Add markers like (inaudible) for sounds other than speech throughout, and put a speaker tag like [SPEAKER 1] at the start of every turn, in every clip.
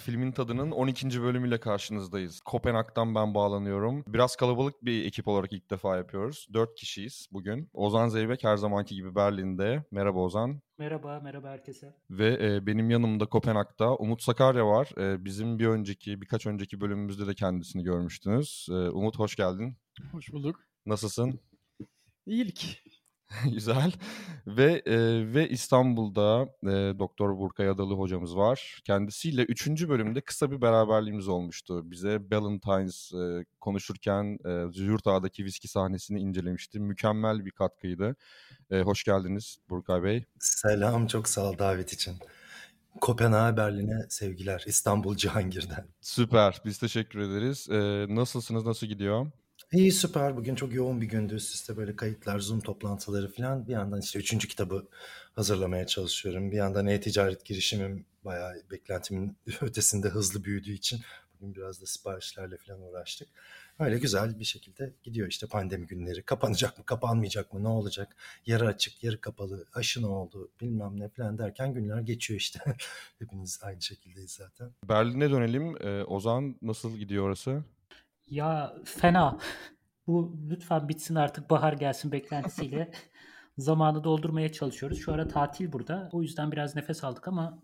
[SPEAKER 1] Filmin Tadının 12. bölümüyle karşınızdayız. Kopenhag'dan ben bağlanıyorum. Biraz kalabalık bir ekip olarak ilk defa yapıyoruz. 4 kişiyiz bugün. Ozan Zeybek her zamanki gibi Berlin'de. Merhaba Ozan.
[SPEAKER 2] Merhaba, merhaba herkese.
[SPEAKER 1] Ve e, benim yanımda Kopenhag'da Umut Sakarya var. E, bizim bir önceki, birkaç önceki bölümümüzde de kendisini görmüştünüz. E, Umut hoş geldin.
[SPEAKER 3] Hoş bulduk.
[SPEAKER 1] Nasılsın?
[SPEAKER 3] İyilik. (laughs)
[SPEAKER 1] Güzel. Ve e, ve İstanbul'da e, Doktor Burkay Adalı hocamız var. Kendisiyle üçüncü bölümde kısa bir beraberliğimiz olmuştu. Bize Valentine's e, konuşurken e, Züğürt Ağa'daki viski sahnesini incelemişti. Mükemmel bir katkıydı. E, hoş geldiniz Burkay Bey.
[SPEAKER 4] Selam, çok sağ ol davet için. Kopenhag, Berlin'e sevgiler. İstanbul Cihangir'den.
[SPEAKER 1] Süper. Biz teşekkür ederiz. E, nasılsınız? Nasıl gidiyor?
[SPEAKER 4] İyi süper. Bugün çok yoğun bir gündü. Üst üste böyle kayıtlar, Zoom toplantıları falan. Bir yandan işte üçüncü kitabı hazırlamaya çalışıyorum. Bir yandan e-ticaret girişimim bayağı beklentimin (laughs) ötesinde hızlı büyüdüğü için bugün biraz da siparişlerle falan uğraştık. Öyle güzel bir şekilde gidiyor işte pandemi günleri. Kapanacak mı, kapanmayacak mı, ne olacak? Yarı açık, yarı kapalı, aşı ne oldu bilmem ne falan derken günler geçiyor işte. (laughs) Hepimiz aynı şekildeyiz zaten.
[SPEAKER 1] Berlin'e dönelim. Ee, Ozan nasıl gidiyor orası?
[SPEAKER 2] Ya fena. Bu lütfen bitsin artık bahar gelsin beklentisiyle (laughs) zamanı doldurmaya çalışıyoruz. Şu ara tatil burada. O yüzden biraz nefes aldık ama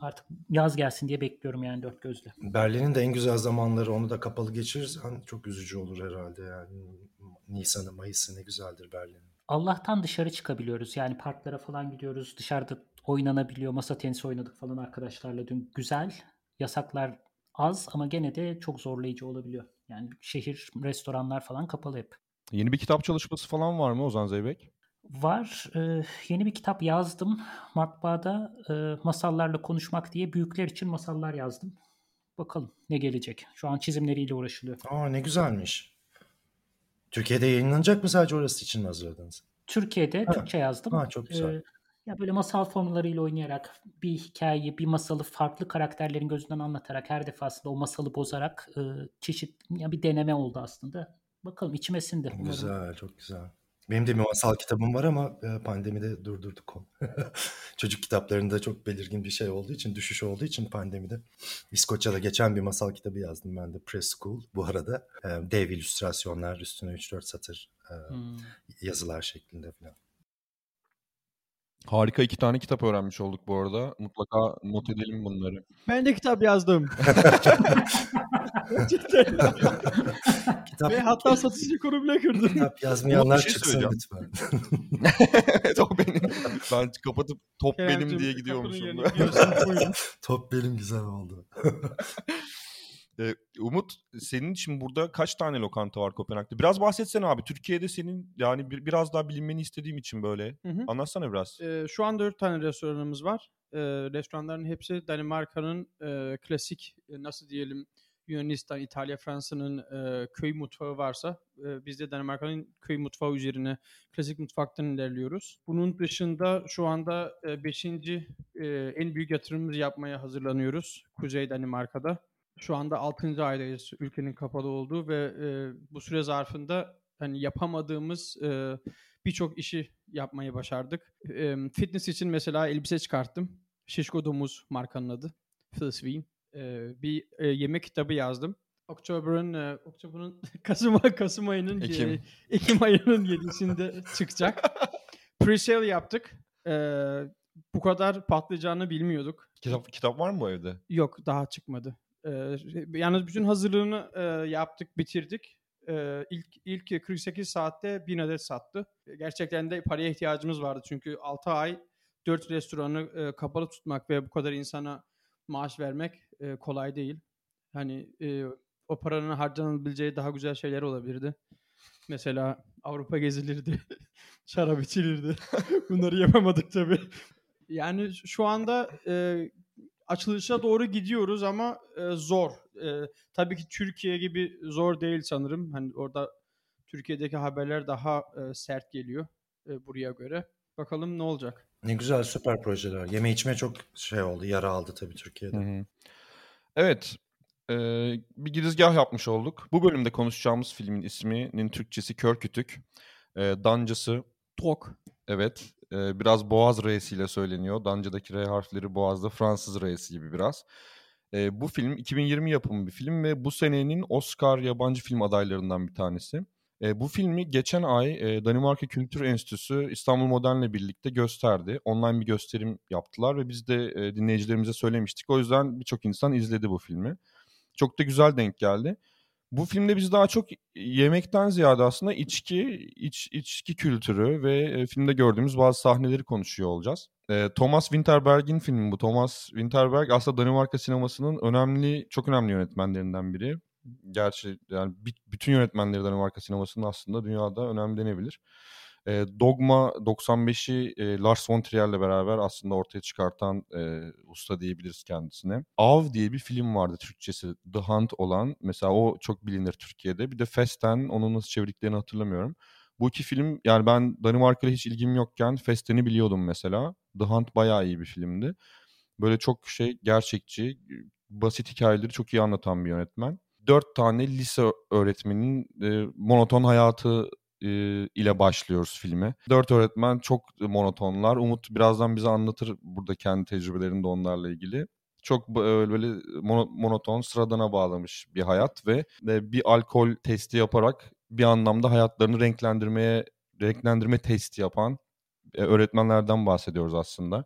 [SPEAKER 2] artık yaz gelsin diye bekliyorum yani dört gözle.
[SPEAKER 4] Berlin'in de en güzel zamanları onu da kapalı geçirirsen çok üzücü olur herhalde yani. Nisan'ı, Mayıs'ı ne güzeldir Berlin.
[SPEAKER 2] Allah'tan dışarı çıkabiliyoruz. Yani parklara falan gidiyoruz. Dışarıda oynanabiliyor. Masa tenisi oynadık falan arkadaşlarla dün. Güzel. Yasaklar az ama gene de çok zorlayıcı olabiliyor. Yani şehir, restoranlar falan kapalı hep.
[SPEAKER 1] Yeni bir kitap çalışması falan var mı Ozan Zeybek?
[SPEAKER 2] Var. Ee, yeni bir kitap yazdım. Matbaada e, masallarla konuşmak diye büyükler için masallar yazdım. Bakalım ne gelecek. Şu an çizimleriyle uğraşılıyor.
[SPEAKER 4] Aa ne güzelmiş. Türkiye'de yayınlanacak mı sadece orası için mi hazırladınız?
[SPEAKER 2] Türkiye'de ha. Türkçe yazdım.
[SPEAKER 4] Ha, çok güzel. Ee,
[SPEAKER 2] ya böyle masal formlarıyla oynayarak bir hikayeyi, bir masalı farklı karakterlerin gözünden anlatarak her defasında o masalı bozarak e, çeşit ya bir deneme oldu aslında. Bakalım içime sindi.
[SPEAKER 4] Umarım. Güzel, çok güzel. Benim de bir masal kitabım var ama pandemide durdurduk onu. (laughs) Çocuk kitaplarında çok belirgin bir şey olduğu için, düşüş olduğu için pandemide. İskoçya'da geçen bir masal kitabı yazdım ben de Press School bu arada. Dev illüstrasyonlar, üstüne 3-4 satır hmm. yazılar şeklinde falan.
[SPEAKER 1] Harika iki tane kitap öğrenmiş olduk bu arada. Mutlaka not edelim bunları.
[SPEAKER 3] Ben de kitap yazdım. (laughs) kitap... Ve hatta satıcı konu bile kırdım.
[SPEAKER 4] Kitap yazmayanlar şey çıksın lütfen. (laughs)
[SPEAKER 1] evet o benim. Ben kapatıp top Kerem'cim, benim diye gidiyormuşum. (laughs)
[SPEAKER 4] top benim güzel oldu.
[SPEAKER 1] Ee, Umut senin için burada kaç tane lokanta var Kopenhag'da? Biraz bahsetsene abi. Türkiye'de senin yani bir, biraz daha bilinmeni istediğim için böyle. Hı hı. Anlatsana biraz.
[SPEAKER 3] Ee, şu an dört tane restoranımız var. Ee, restoranların hepsi Danimarka'nın e, klasik e, nasıl diyelim Yunanistan, İtalya, Fransa'nın e, köy mutfağı varsa e, biz de Danimarka'nın köy mutfağı üzerine klasik mutfaktan ilerliyoruz. Bunun dışında şu anda 5. E, e, en büyük yatırımımızı yapmaya hazırlanıyoruz Kuzey Danimarka'da. Şu anda 6. aydayız ülkenin kapalı olduğu ve e, bu süre zarfında hani yapamadığımız e, birçok işi yapmayı başardık. E, fitness için mesela elbise çıkarttım. Şişko Domuz markanın adı. Phil E, bir e, yemek kitabı yazdım. Oktober'ın e, Oktober'ın (laughs) Kasım Kasım ayının Ekim, e, Ekim ayının 7'sinde çıkacak. Pre-sale yaptık. E, bu kadar patlayacağını bilmiyorduk.
[SPEAKER 1] Kitap kitap var mı bu evde?
[SPEAKER 3] Yok, daha çıkmadı. Ee, yalnız bütün hazırlığını e, yaptık, bitirdik. Ee, ilk ilk 48 saatte 1000 adet sattı. Gerçekten de paraya ihtiyacımız vardı çünkü 6 ay 4 restoranı e, kapalı tutmak ve bu kadar insana maaş vermek e, kolay değil. Hani e, o paranın harcanabileceği daha güzel şeyler olabilirdi. Mesela Avrupa gezilirdi, (laughs) şarap içilirdi. (laughs) Bunları yapamadık tabii. Yani şu anda e, açılışa doğru gidiyoruz ama e, zor. E, tabii ki Türkiye gibi zor değil sanırım. Hani orada Türkiye'deki haberler daha e, sert geliyor e, buraya göre. Bakalım ne olacak.
[SPEAKER 4] Ne güzel süper projeler. Yeme içme çok şey oldu. Yara aldı tabii Türkiye'de. Hı hı.
[SPEAKER 1] Evet. E, bir girizgah yapmış olduk. Bu bölümde konuşacağımız filmin isminin Türkçesi Kör Kütük. E, Dancası
[SPEAKER 3] Tok.
[SPEAKER 1] Evet. E, biraz boğaz R'siyle söyleniyor. Danca'daki R harfleri boğazda Fransız R'si gibi biraz. E, bu film 2020 yapımı bir film ve bu senenin Oscar yabancı film adaylarından bir tanesi. E, bu filmi geçen ay Danimarka Kültür Enstitüsü İstanbul Modern'le birlikte gösterdi. Online bir gösterim yaptılar ve biz de dinleyicilerimize söylemiştik. O yüzden birçok insan izledi bu filmi. Çok da güzel denk geldi. Bu filmde biz daha çok yemekten ziyade aslında içki, iç, içki kültürü ve e, filmde gördüğümüz bazı sahneleri konuşuyor olacağız. E, Thomas Winterberg'in filmi bu. Thomas Winterberg aslında Danimarka sinemasının önemli, çok önemli yönetmenlerinden biri. Gerçi yani bütün yönetmenleri Danimarka sinemasının aslında dünyada önemli denebilir. E, Dogma 95'i e, Lars von Trier'le beraber aslında ortaya çıkartan e, usta diyebiliriz kendisine. Av diye bir film vardı Türkçesi The Hunt olan. Mesela o çok bilinir Türkiye'de. Bir de Festen onu nasıl çevirdiklerini hatırlamıyorum. Bu iki film yani ben Danimarka'ya hiç ilgim yokken Festen'i biliyordum mesela. The Hunt bayağı iyi bir filmdi. Böyle çok şey gerçekçi, basit hikayeleri çok iyi anlatan bir yönetmen. Dört tane lise öğretmenin e, monoton hayatı ile başlıyoruz filme. Dört öğretmen çok monotonlar. Umut birazdan bize anlatır burada kendi tecrübelerini de onlarla ilgili. Çok böyle monoton, sıradana bağlamış bir hayat ve bir alkol testi yaparak bir anlamda hayatlarını renklendirmeye renklendirme testi yapan öğretmenlerden bahsediyoruz aslında.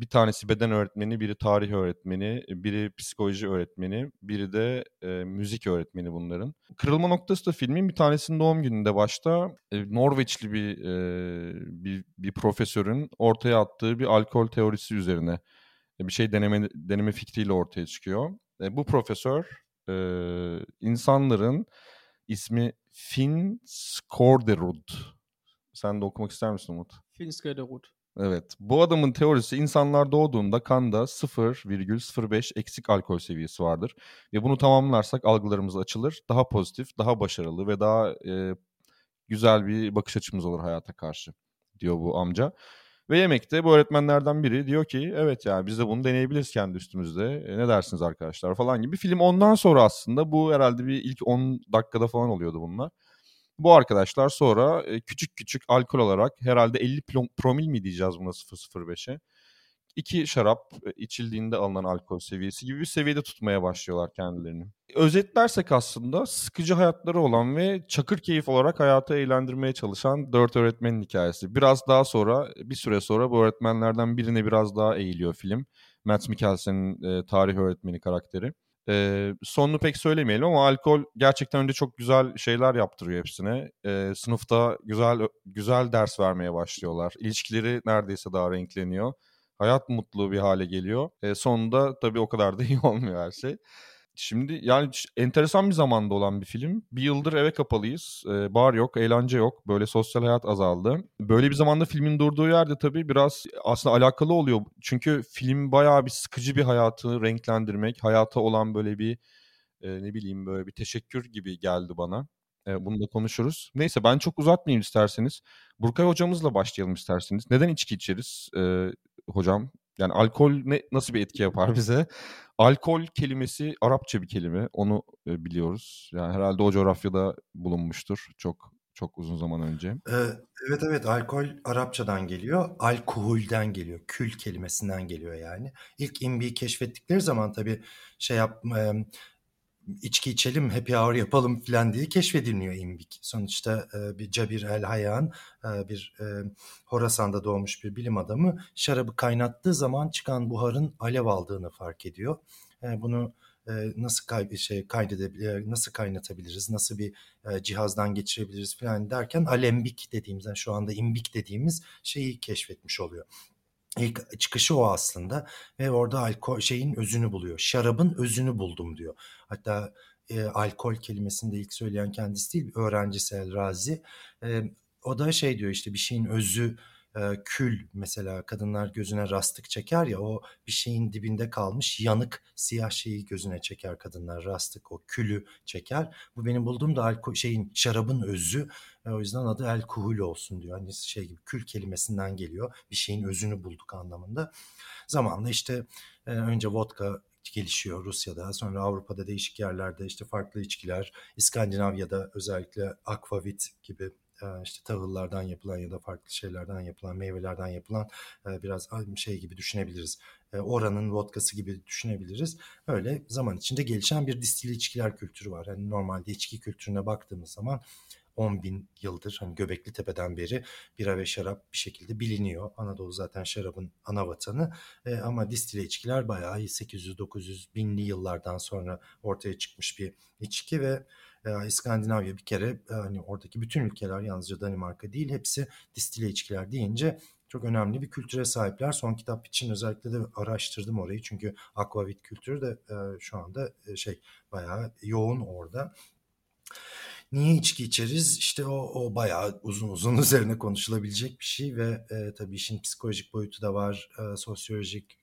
[SPEAKER 1] bir tanesi beden öğretmeni, biri tarih öğretmeni, biri psikoloji öğretmeni, biri de müzik öğretmeni bunların. Kırılma noktası da filmin bir tanesinin doğum gününde başta Norveçli bir, bir bir profesörün ortaya attığı bir alkol teorisi üzerine bir şey deneme deneme fikriyle ortaya çıkıyor. bu profesör insanların ismi Finn Skårderud. Sen de okumak ister misin Umut?
[SPEAKER 3] Finska Rot.
[SPEAKER 1] Evet. Bu adamın teorisi insanlar doğduğunda kanda 0,05 eksik alkol seviyesi vardır. Ve bunu tamamlarsak algılarımız açılır. Daha pozitif, daha başarılı ve daha e, güzel bir bakış açımız olur hayata karşı diyor bu amca. Ve yemekte bu öğretmenlerden biri diyor ki evet yani biz de bunu deneyebiliriz kendi üstümüzde. E, ne dersiniz arkadaşlar falan gibi. Film ondan sonra aslında bu herhalde bir ilk 10 dakikada falan oluyordu bunlar. Bu arkadaşlar sonra e, küçük küçük alkol olarak herhalde 50 promil mi diyeceğiz buna 0.05'e? İki şarap e, içildiğinde alınan alkol seviyesi gibi bir seviyede tutmaya başlıyorlar kendilerini. Özetlersek aslında sıkıcı hayatları olan ve çakır keyif olarak hayatı eğlendirmeye çalışan dört öğretmenin hikayesi. Biraz daha sonra bir süre sonra bu öğretmenlerden birine biraz daha eğiliyor film. Matt Mikkelsen'in e, tarih öğretmeni karakteri. E, sonunu pek söylemeyelim ama alkol gerçekten önce çok güzel şeyler yaptırıyor hepsine. E, sınıfta güzel güzel ders vermeye başlıyorlar. İlişkileri neredeyse daha renkleniyor. Hayat mutlu bir hale geliyor. E, sonunda tabii o kadar da iyi (laughs) olmuyor her şey. Şimdi yani enteresan bir zamanda olan bir film. Bir yıldır eve kapalıyız. Ee, bar yok, eğlence yok. Böyle sosyal hayat azaldı. Böyle bir zamanda filmin durduğu yerde tabii biraz aslında alakalı oluyor. Çünkü film bayağı bir sıkıcı bir hayatı renklendirmek, hayata olan böyle bir e, ne bileyim böyle bir teşekkür gibi geldi bana. E, bunu da konuşuruz. Neyse ben çok uzatmayayım isterseniz. Burkay hocamızla başlayalım isterseniz. Neden içki içeriz e, hocam? Yani alkol ne nasıl bir etki yapar bize? Alkol kelimesi Arapça bir kelime. Onu e, biliyoruz. Yani herhalde o coğrafyada bulunmuştur çok çok uzun zaman önce.
[SPEAKER 4] Ee, evet evet alkol Arapçadan geliyor. Alkoholden geliyor. Kül kelimesinden geliyor yani. İlk imbiyi keşfettikleri zaman tabii şey yap içki içelim, happy hour yapalım falan diye keşfedilmiyor imbik. Sonuçta e, bir Cabir El Hayyan, e, bir e, Horasan'da doğmuş bir bilim adamı şarabı kaynattığı zaman çıkan buharın alev aldığını fark ediyor. E, bunu e, nasıl kay şey kaydedebilir, nasıl kaynatabiliriz, nasıl bir e, cihazdan geçirebiliriz falan derken alembik dediğimiz, yani şu anda imbik dediğimiz şeyi keşfetmiş oluyor. İlk çıkışı o aslında ve orada alkol şeyin özünü buluyor. Şarabın özünü buldum diyor. Hatta e, alkol kelimesini de ilk söyleyen kendisi değil, öğrencisi El Razi. E, o da şey diyor işte bir şeyin özü kül mesela kadınlar gözüne rastık çeker ya o bir şeyin dibinde kalmış yanık siyah şeyi gözüne çeker kadınlar rastık o külü çeker. Bu benim bulduğum da alkol şeyin şarabın özü e, o yüzden adı el kuhul olsun diyor. Hani şey gibi kül kelimesinden geliyor bir şeyin özünü bulduk anlamında. Zamanla işte e, önce vodka gelişiyor Rusya'da. Sonra Avrupa'da değişik yerlerde işte farklı içkiler, İskandinavya'da özellikle akvavit gibi işte tahıllardan yapılan ya da farklı şeylerden yapılan, meyvelerden yapılan biraz şey gibi düşünebiliriz. Oranın vodkası gibi düşünebiliriz. Öyle zaman içinde gelişen bir distili içkiler kültürü var. Yani normalde içki kültürüne baktığımız zaman 10 bin yıldır hani Göbekli Tepe'den beri bira ve şarap bir şekilde biliniyor. Anadolu zaten şarabın ana vatanı e, ama distile içkiler bayağı 800-900 binli yıllardan sonra ortaya çıkmış bir içki ve İskandinavya bir kere hani oradaki bütün ülkeler yalnızca Danimarka değil hepsi distile içkiler deyince çok önemli bir kültüre sahipler. Son kitap için özellikle de araştırdım orayı çünkü akvavit kültürü de e, şu anda şey bayağı yoğun orada. Niye içki içeriz? İşte o, o bayağı uzun uzun (laughs) üzerine konuşulabilecek bir şey ve e, tabii işin psikolojik boyutu da var, e, sosyolojik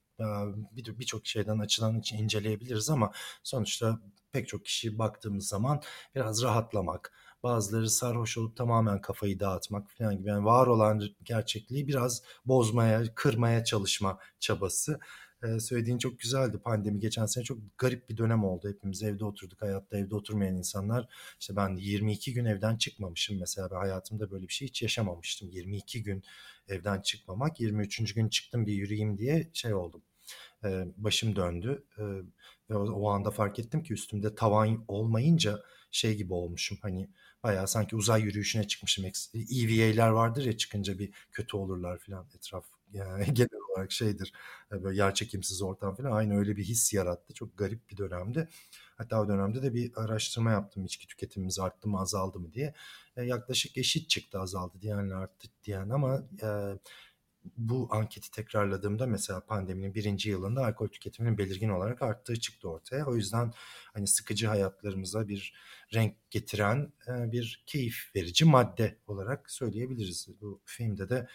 [SPEAKER 4] birçok bir şeyden açılan için inceleyebiliriz ama sonuçta pek çok kişi baktığımız zaman biraz rahatlamak, bazıları sarhoş olup tamamen kafayı dağıtmak falan gibi yani var olan gerçekliği biraz bozmaya, kırmaya çalışma çabası e, söylediğin çok güzeldi. Pandemi geçen sene çok garip bir dönem oldu. Hepimiz evde oturduk. Hayatta evde oturmayan insanlar. İşte ben 22 gün evden çıkmamışım mesela. Ben hayatımda böyle bir şey hiç yaşamamıştım. 22 gün evden çıkmamak. 23. gün çıktım bir yürüyeyim diye şey oldum. Başım döndü. E, ve o, anda fark ettim ki üstümde tavan olmayınca şey gibi olmuşum. Hani bayağı sanki uzay yürüyüşüne çıkmışım. EVA'ler vardır ya çıkınca bir kötü olurlar falan etraf yani (laughs) genel olarak şeydir e, böyle yer çekimsiz ortam falan aynı öyle bir his yarattı. Çok garip bir dönemdi. Hatta o dönemde de bir araştırma yaptım içki tüketimimiz arttı mı azaldı mı diye. E, yaklaşık eşit çıktı azaldı diyenle arttı diyen ama e, bu anketi tekrarladığımda mesela pandeminin birinci yılında alkol tüketiminin belirgin olarak arttığı çıktı ortaya. O yüzden hani sıkıcı hayatlarımıza bir renk getiren bir keyif verici madde olarak söyleyebiliriz. Bu filmde de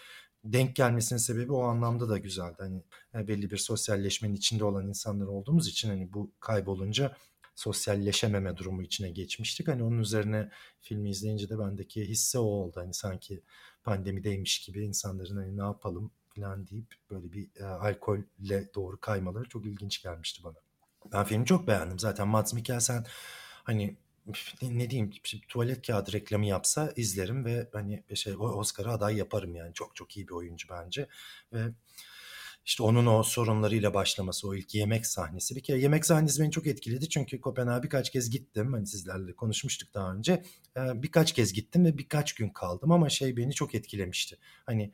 [SPEAKER 4] denk gelmesinin sebebi o anlamda da güzeldi. Hani e, belli bir sosyalleşmenin içinde olan insanlar olduğumuz için hani bu kaybolunca sosyalleşememe durumu içine geçmiştik. Hani onun üzerine filmi izleyince de bendeki hisse o oldu. Hani sanki pandemideymiş gibi insanların hani ne yapalım falan deyip böyle bir e, alkolle doğru kaymaları çok ilginç gelmişti bana. Ben filmi çok beğendim. Zaten Mads Mikkelsen hani ne diyeyim tuvalet kağıdı reklamı yapsa izlerim ve hani şey Oscar'a aday yaparım yani çok çok iyi bir oyuncu bence ve işte onun o sorunlarıyla başlaması, o ilk yemek sahnesi. Bir kere yemek sahnesi beni çok etkiledi çünkü Kopenhag'a birkaç kez gittim. Hani sizlerle konuşmuştuk daha önce. Birkaç kez gittim ve birkaç gün kaldım ama şey beni çok etkilemişti. Hani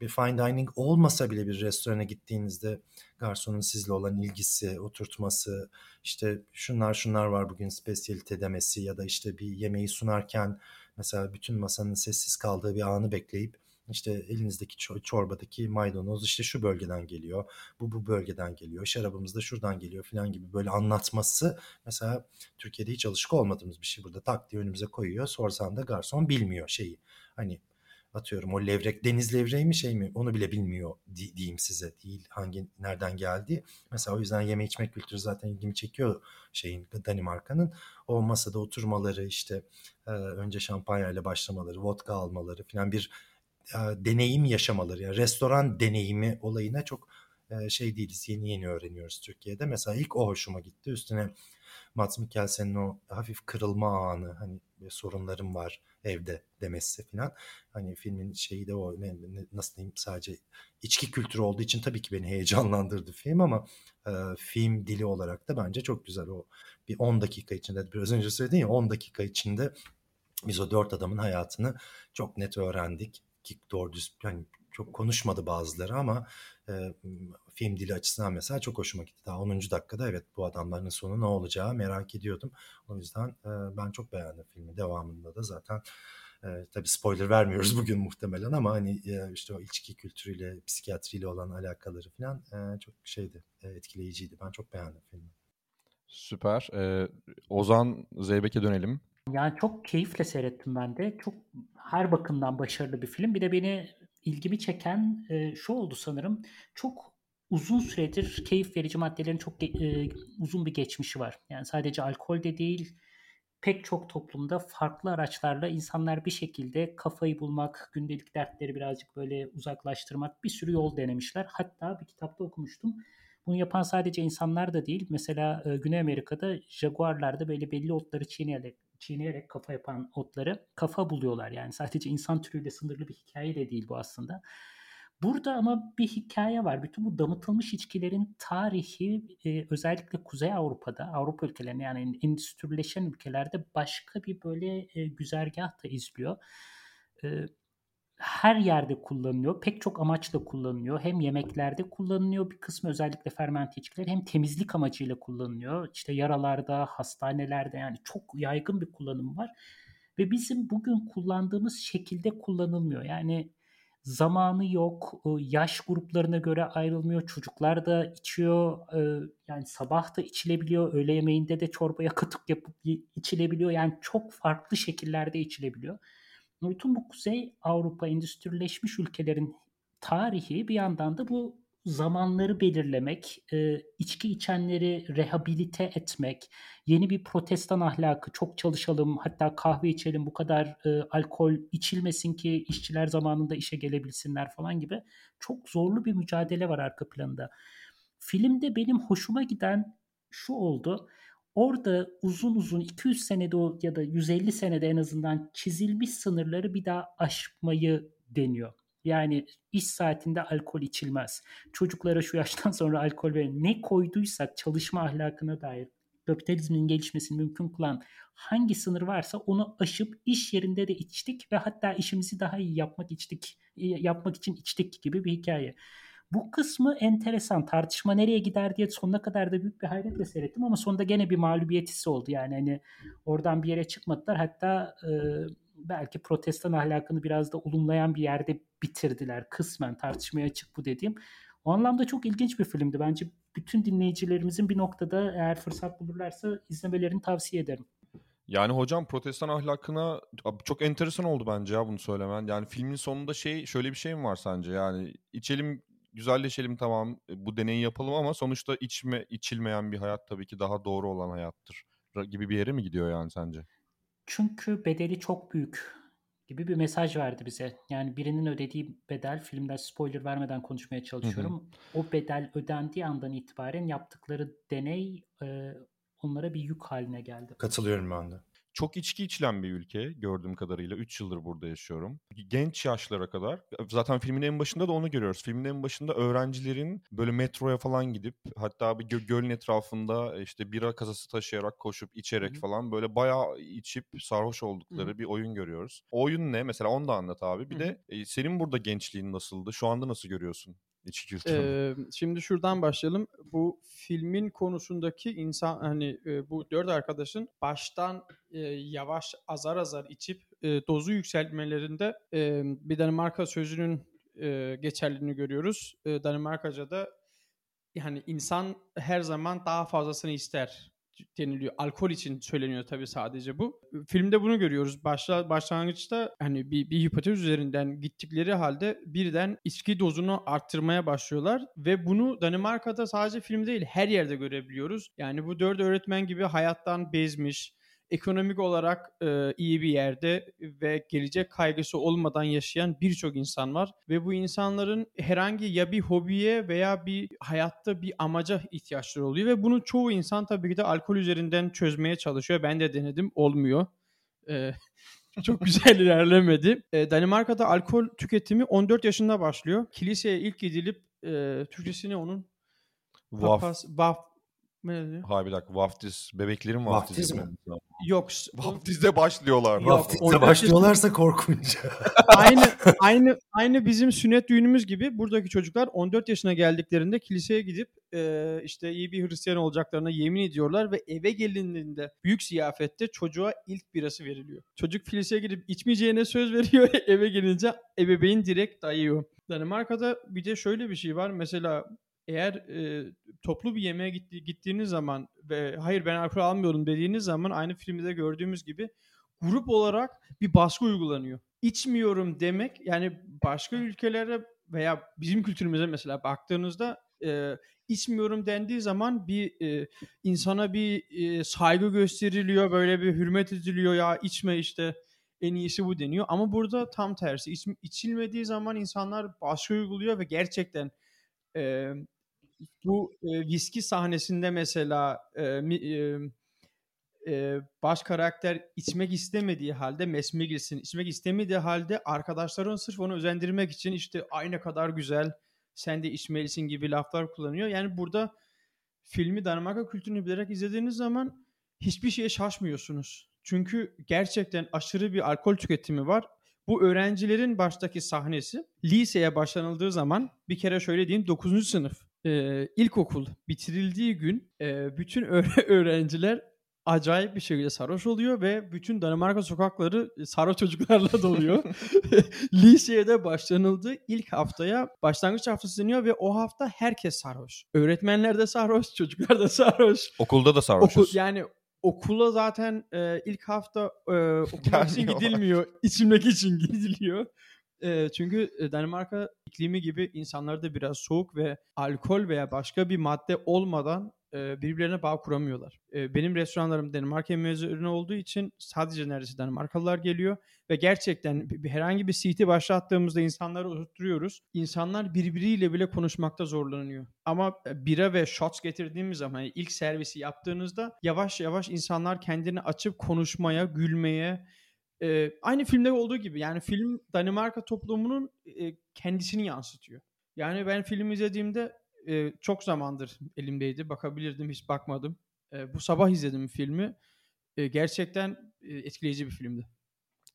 [SPEAKER 4] bir fine dining olmasa bile bir restorana gittiğinizde garsonun sizle olan ilgisi, oturtması, işte şunlar şunlar var bugün spesiyalite demesi ya da işte bir yemeği sunarken mesela bütün masanın sessiz kaldığı bir anı bekleyip işte elinizdeki çorbadaki maydanoz işte şu bölgeden geliyor, bu bu bölgeden geliyor, şarabımız da şuradan geliyor falan gibi böyle anlatması mesela Türkiye'de hiç alışık olmadığımız bir şey burada tak diye önümüze koyuyor. Sorsan da garson bilmiyor şeyi. Hani atıyorum o levrek deniz levreği mi şey mi onu bile bilmiyor di, diyeyim size değil hangi nereden geldi. Mesela o yüzden yeme içme kültürü zaten ilgimi çekiyor şeyin Danimarka'nın. O masada oturmaları işte e, önce şampanya ile başlamaları, vodka almaları falan bir e, deneyim yaşamaları yani restoran deneyimi olayına çok e, şey değiliz. Yeni yeni öğreniyoruz Türkiye'de. Mesela ilk o hoşuma gitti. Üstüne Mats Mikkelsen'in o hafif kırılma anı hani sorunlarım var evde demesi falan. Hani filmin şeyi de o nasıl diyeyim sadece içki kültürü olduğu için tabii ki beni heyecanlandırdı film ama e, film dili olarak da bence çok güzel. O bir 10 dakika içinde biraz önce söyledin ya 10 dakika içinde biz o dört adamın hayatını çok net öğrendik ki doğru düz yani çok konuşmadı bazıları ama e, film dili açısından mesela çok hoşuma gitti. Daha 10. dakikada evet bu adamların sonu ne olacağı merak ediyordum. O yüzden e, ben çok beğendim filmi. Devamında da zaten e, tabii spoiler vermiyoruz (laughs) bugün muhtemelen ama hani e, işte o içki kültürüyle, psikiyatriyle olan alakaları falan e, çok şeydi, e, etkileyiciydi. Ben çok beğendim filmi.
[SPEAKER 1] Süper. Ee, Ozan Zeybek'e dönelim.
[SPEAKER 2] Yani çok keyifle seyrettim ben de. Çok her bakımdan başarılı bir film. Bir de beni ilgimi çeken e, şu oldu sanırım. Çok uzun süredir keyif verici maddelerin çok e, uzun bir geçmişi var. Yani sadece alkol de değil, pek çok toplumda farklı araçlarla insanlar bir şekilde kafayı bulmak, gündelik dertleri birazcık böyle uzaklaştırmak bir sürü yol denemişler. Hatta bir kitapta okumuştum. Bunu yapan sadece insanlar da değil. Mesela e, Güney Amerika'da jaguarlarda böyle belli otları çiğneyerek, çiğneyerek kafa yapan otları kafa buluyorlar. Yani sadece insan türüyle sınırlı bir hikaye de değil bu aslında. Burada ama bir hikaye var. Bütün bu damıtılmış içkilerin tarihi e, özellikle Kuzey Avrupa'da, Avrupa ülkelerinde yani endüstrileşen ülkelerde başka bir böyle e, güzergah da izliyor. E, her yerde kullanılıyor. Pek çok amaçla kullanılıyor. Hem yemeklerde kullanılıyor bir kısmı özellikle fermente içkiler hem temizlik amacıyla kullanılıyor. İşte yaralarda, hastanelerde yani çok yaygın bir kullanım var. Ve bizim bugün kullandığımız şekilde kullanılmıyor. Yani zamanı yok, yaş gruplarına göre ayrılmıyor. Çocuklar da içiyor, yani sabah da içilebiliyor, öğle yemeğinde de çorbaya (laughs) katık yapıp içilebiliyor. Yani çok farklı şekillerde içilebiliyor. Bütün bu Kuzey Avrupa endüstrileşmiş ülkelerin tarihi bir yandan da bu zamanları belirlemek, e, içki içenleri rehabilite etmek, yeni bir protestan ahlakı, çok çalışalım, hatta kahve içelim, bu kadar e, alkol içilmesin ki işçiler zamanında işe gelebilsinler falan gibi çok zorlu bir mücadele var arka planında. Filmde benim hoşuma giden şu oldu. Orada uzun uzun 200 senede ya da 150 senede en azından çizilmiş sınırları bir daha aşmayı deniyor. Yani iş saatinde alkol içilmez. Çocuklara şu yaştan (laughs) sonra alkol verin. Ne koyduysak çalışma ahlakına dair kapitalizmin gelişmesini mümkün kılan hangi sınır varsa onu aşıp iş yerinde de içtik ve hatta işimizi daha iyi yapmak içtik yapmak için içtik gibi bir hikaye. Bu kısmı enteresan. Tartışma nereye gider diye sonuna kadar da büyük bir hayretle seyrettim ama sonunda gene bir mağlubiyet hissi oldu. Yani hani oradan bir yere çıkmadılar. Hatta e, belki protestan ahlakını biraz da olumlayan bir yerde bitirdiler. Kısmen tartışmaya açık bu dediğim. O anlamda çok ilginç bir filmdi. Bence bütün dinleyicilerimizin bir noktada eğer fırsat bulurlarsa izlemelerini tavsiye ederim.
[SPEAKER 1] Yani hocam protestan ahlakına çok enteresan oldu bence ya bunu söylemen. Yani filmin sonunda şey şöyle bir şey mi var sence? Yani içelim güzelleşelim tamam e, bu deneyi yapalım ama sonuçta içme içilmeyen bir hayat tabii ki daha doğru olan hayattır gibi bir yere mi gidiyor yani sence?
[SPEAKER 2] Çünkü bedeli çok büyük gibi bir mesaj verdi bize. Yani birinin ödediği bedel, filmde spoiler vermeden konuşmaya çalışıyorum. Hı hı. O bedel ödendiği andan itibaren yaptıkları deney e, onlara bir yük haline geldi.
[SPEAKER 4] Katılıyorum ben de
[SPEAKER 1] çok içki içilen bir ülke gördüğüm kadarıyla. 3 yıldır burada yaşıyorum. Genç yaşlara kadar. Zaten filmin en başında da onu görüyoruz. Filmin en başında öğrencilerin böyle metroya falan gidip hatta bir gö- gölün etrafında işte bira kasası taşıyarak koşup içerek Hı-hı. falan böyle bayağı içip sarhoş oldukları Hı-hı. bir oyun görüyoruz. O oyun ne? Mesela onu da anlat abi. Bir Hı-hı. de e, senin burada gençliğin nasıldı? Şu anda nasıl görüyorsun? İçki kültürü.
[SPEAKER 3] Ee, şimdi şuradan başlayalım. Bu filmin konusundaki insan hani e, bu dört arkadaşın baştan e, yavaş azar azar içip e, dozu yükseltmelerinde e, bir Danimarka sözünün e, geçerliliğini görüyoruz. E, Danimarkaca'da yani insan her zaman daha fazlasını ister deniliyor. Alkol için söyleniyor tabii sadece bu. Filmde bunu görüyoruz. Başla, başlangıçta hani bir, bir hipotez üzerinden gittikleri halde birden içki dozunu arttırmaya başlıyorlar ve bunu Danimarka'da sadece film değil her yerde görebiliyoruz. Yani bu dört öğretmen gibi hayattan bezmiş, ekonomik olarak e, iyi bir yerde ve gelecek kaygısı olmadan yaşayan birçok insan var ve bu insanların herhangi ya bir hobiye veya bir hayatta bir amaca ihtiyaçları oluyor ve bunu çoğu insan tabii ki de alkol üzerinden çözmeye çalışıyor. Ben de denedim, olmuyor. E, (laughs) çok güzel ilerlemedi. E, Danimarka'da alkol tüketimi 14 yaşında başlıyor. Kiliseye ilk gidilip e, Türkçesi onun?
[SPEAKER 1] Vaf. Papas,
[SPEAKER 3] vaf ne diyor?
[SPEAKER 1] Hayır bir dakika vaftiz. Bebeklerin vaftizi mi?
[SPEAKER 3] Yok.
[SPEAKER 1] Vaftizde başlıyorlar.
[SPEAKER 4] Yok, Vaftizde başlıyorlarsa korkunç. (laughs)
[SPEAKER 3] aynı (laughs) aynı aynı bizim sünnet düğünümüz gibi buradaki çocuklar 14 yaşına geldiklerinde kiliseye gidip e, işte iyi bir Hristiyan olacaklarına yemin ediyorlar ve eve gelindiğinde büyük ziyafette çocuğa ilk birası veriliyor. Çocuk kiliseye gidip içmeyeceğine söz veriyor. (laughs) eve gelince ebeveyn direkt dayıyor. Danimarka'da bir de şöyle bir şey var. Mesela eğer e, toplu bir yemeğe gitti, gittiğiniz zaman ve hayır ben alkol almıyorum dediğiniz zaman aynı filmde gördüğümüz gibi grup olarak bir baskı uygulanıyor. İçmiyorum demek yani başka ülkelere veya bizim kültürümüze mesela baktığınızda e, içmiyorum dendiği zaman bir e, insana bir e, saygı gösteriliyor böyle bir hürmet ediliyor ya içme işte en iyisi bu deniyor ama burada tam tersi İç, içilmediği zaman insanlar baskı uyguluyor ve gerçekten e, bu e, viski sahnesinde mesela e, e, e, baş karakter içmek istemediği halde mesme girsin. İçmek istemediği halde arkadaşların sırf onu özendirmek için işte aynı kadar güzel sen de içmelisin gibi laflar kullanıyor. Yani burada filmi Danimarka kültürünü bilerek izlediğiniz zaman hiçbir şeye şaşmıyorsunuz. Çünkü gerçekten aşırı bir alkol tüketimi var. Bu öğrencilerin baştaki sahnesi liseye başlanıldığı zaman bir kere şöyle diyeyim 9. sınıf e, ilkokul bitirildiği gün e, bütün (laughs) öğrenciler acayip bir şekilde sarhoş oluyor ve bütün Danimarka sokakları sarhoş çocuklarla doluyor. (laughs) (laughs) Liseye de başlanıldı. İlk haftaya başlangıç haftası deniyor ve o hafta herkes sarhoş. Öğretmenler de sarhoş, çocuklar da sarhoş.
[SPEAKER 1] Okulda da sarhoşuz. Okul,
[SPEAKER 3] yani okula zaten e, ilk hafta e, okumak için gidilmiyor. içilmek için gidiliyor. E, çünkü Danimarka iklimi gibi insanlar da biraz soğuk ve alkol veya başka bir madde olmadan birbirlerine bağ kuramıyorlar. Benim restoranlarım Danimarka mezunu olduğu için sadece neredeyse Danimarkalılar geliyor ve gerçekten herhangi bir seat'i başlattığımızda insanları oturtuyoruz. İnsanlar birbiriyle bile konuşmakta zorlanıyor. Ama bira ve shots getirdiğimiz zaman ilk servisi yaptığınızda yavaş yavaş insanlar kendini açıp konuşmaya, gülmeye, aynı filmde olduğu gibi yani film Danimarka toplumunun kendisini yansıtıyor. Yani ben film izlediğimde e, çok zamandır elimdeydi. Bakabilirdim hiç bakmadım. E, bu sabah izledim filmi. E, gerçekten e, etkileyici bir filmdi.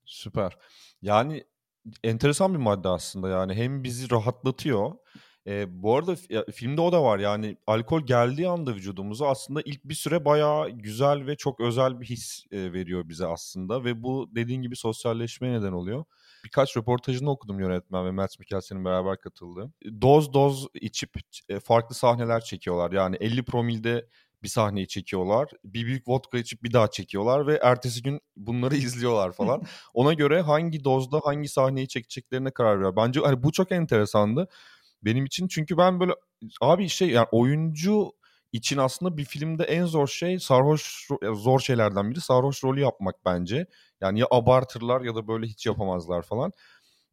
[SPEAKER 1] Süper. Yani enteresan bir madde aslında yani hem bizi rahatlatıyor. E, bu arada ya, filmde o da var yani alkol geldiği anda vücudumuza aslında ilk bir süre bayağı güzel ve çok özel bir his e, veriyor bize aslında ve bu dediğin gibi sosyalleşmeye neden oluyor birkaç röportajını okudum yönetmen ve Matt Mikkelsen'in beraber katıldığı. Doz doz içip e, farklı sahneler çekiyorlar. Yani 50 promilde bir sahneyi çekiyorlar. Bir büyük vodka içip bir daha çekiyorlar ve ertesi gün bunları (laughs) izliyorlar falan. (laughs) Ona göre hangi dozda hangi sahneyi çekeceklerine karar veriyor. Bence hani bu çok enteresandı benim için. Çünkü ben böyle abi şey yani oyuncu için aslında bir filmde en zor şey sarhoş zor şeylerden biri sarhoş rolü yapmak bence. Yani ya abartırlar ya da böyle hiç yapamazlar falan.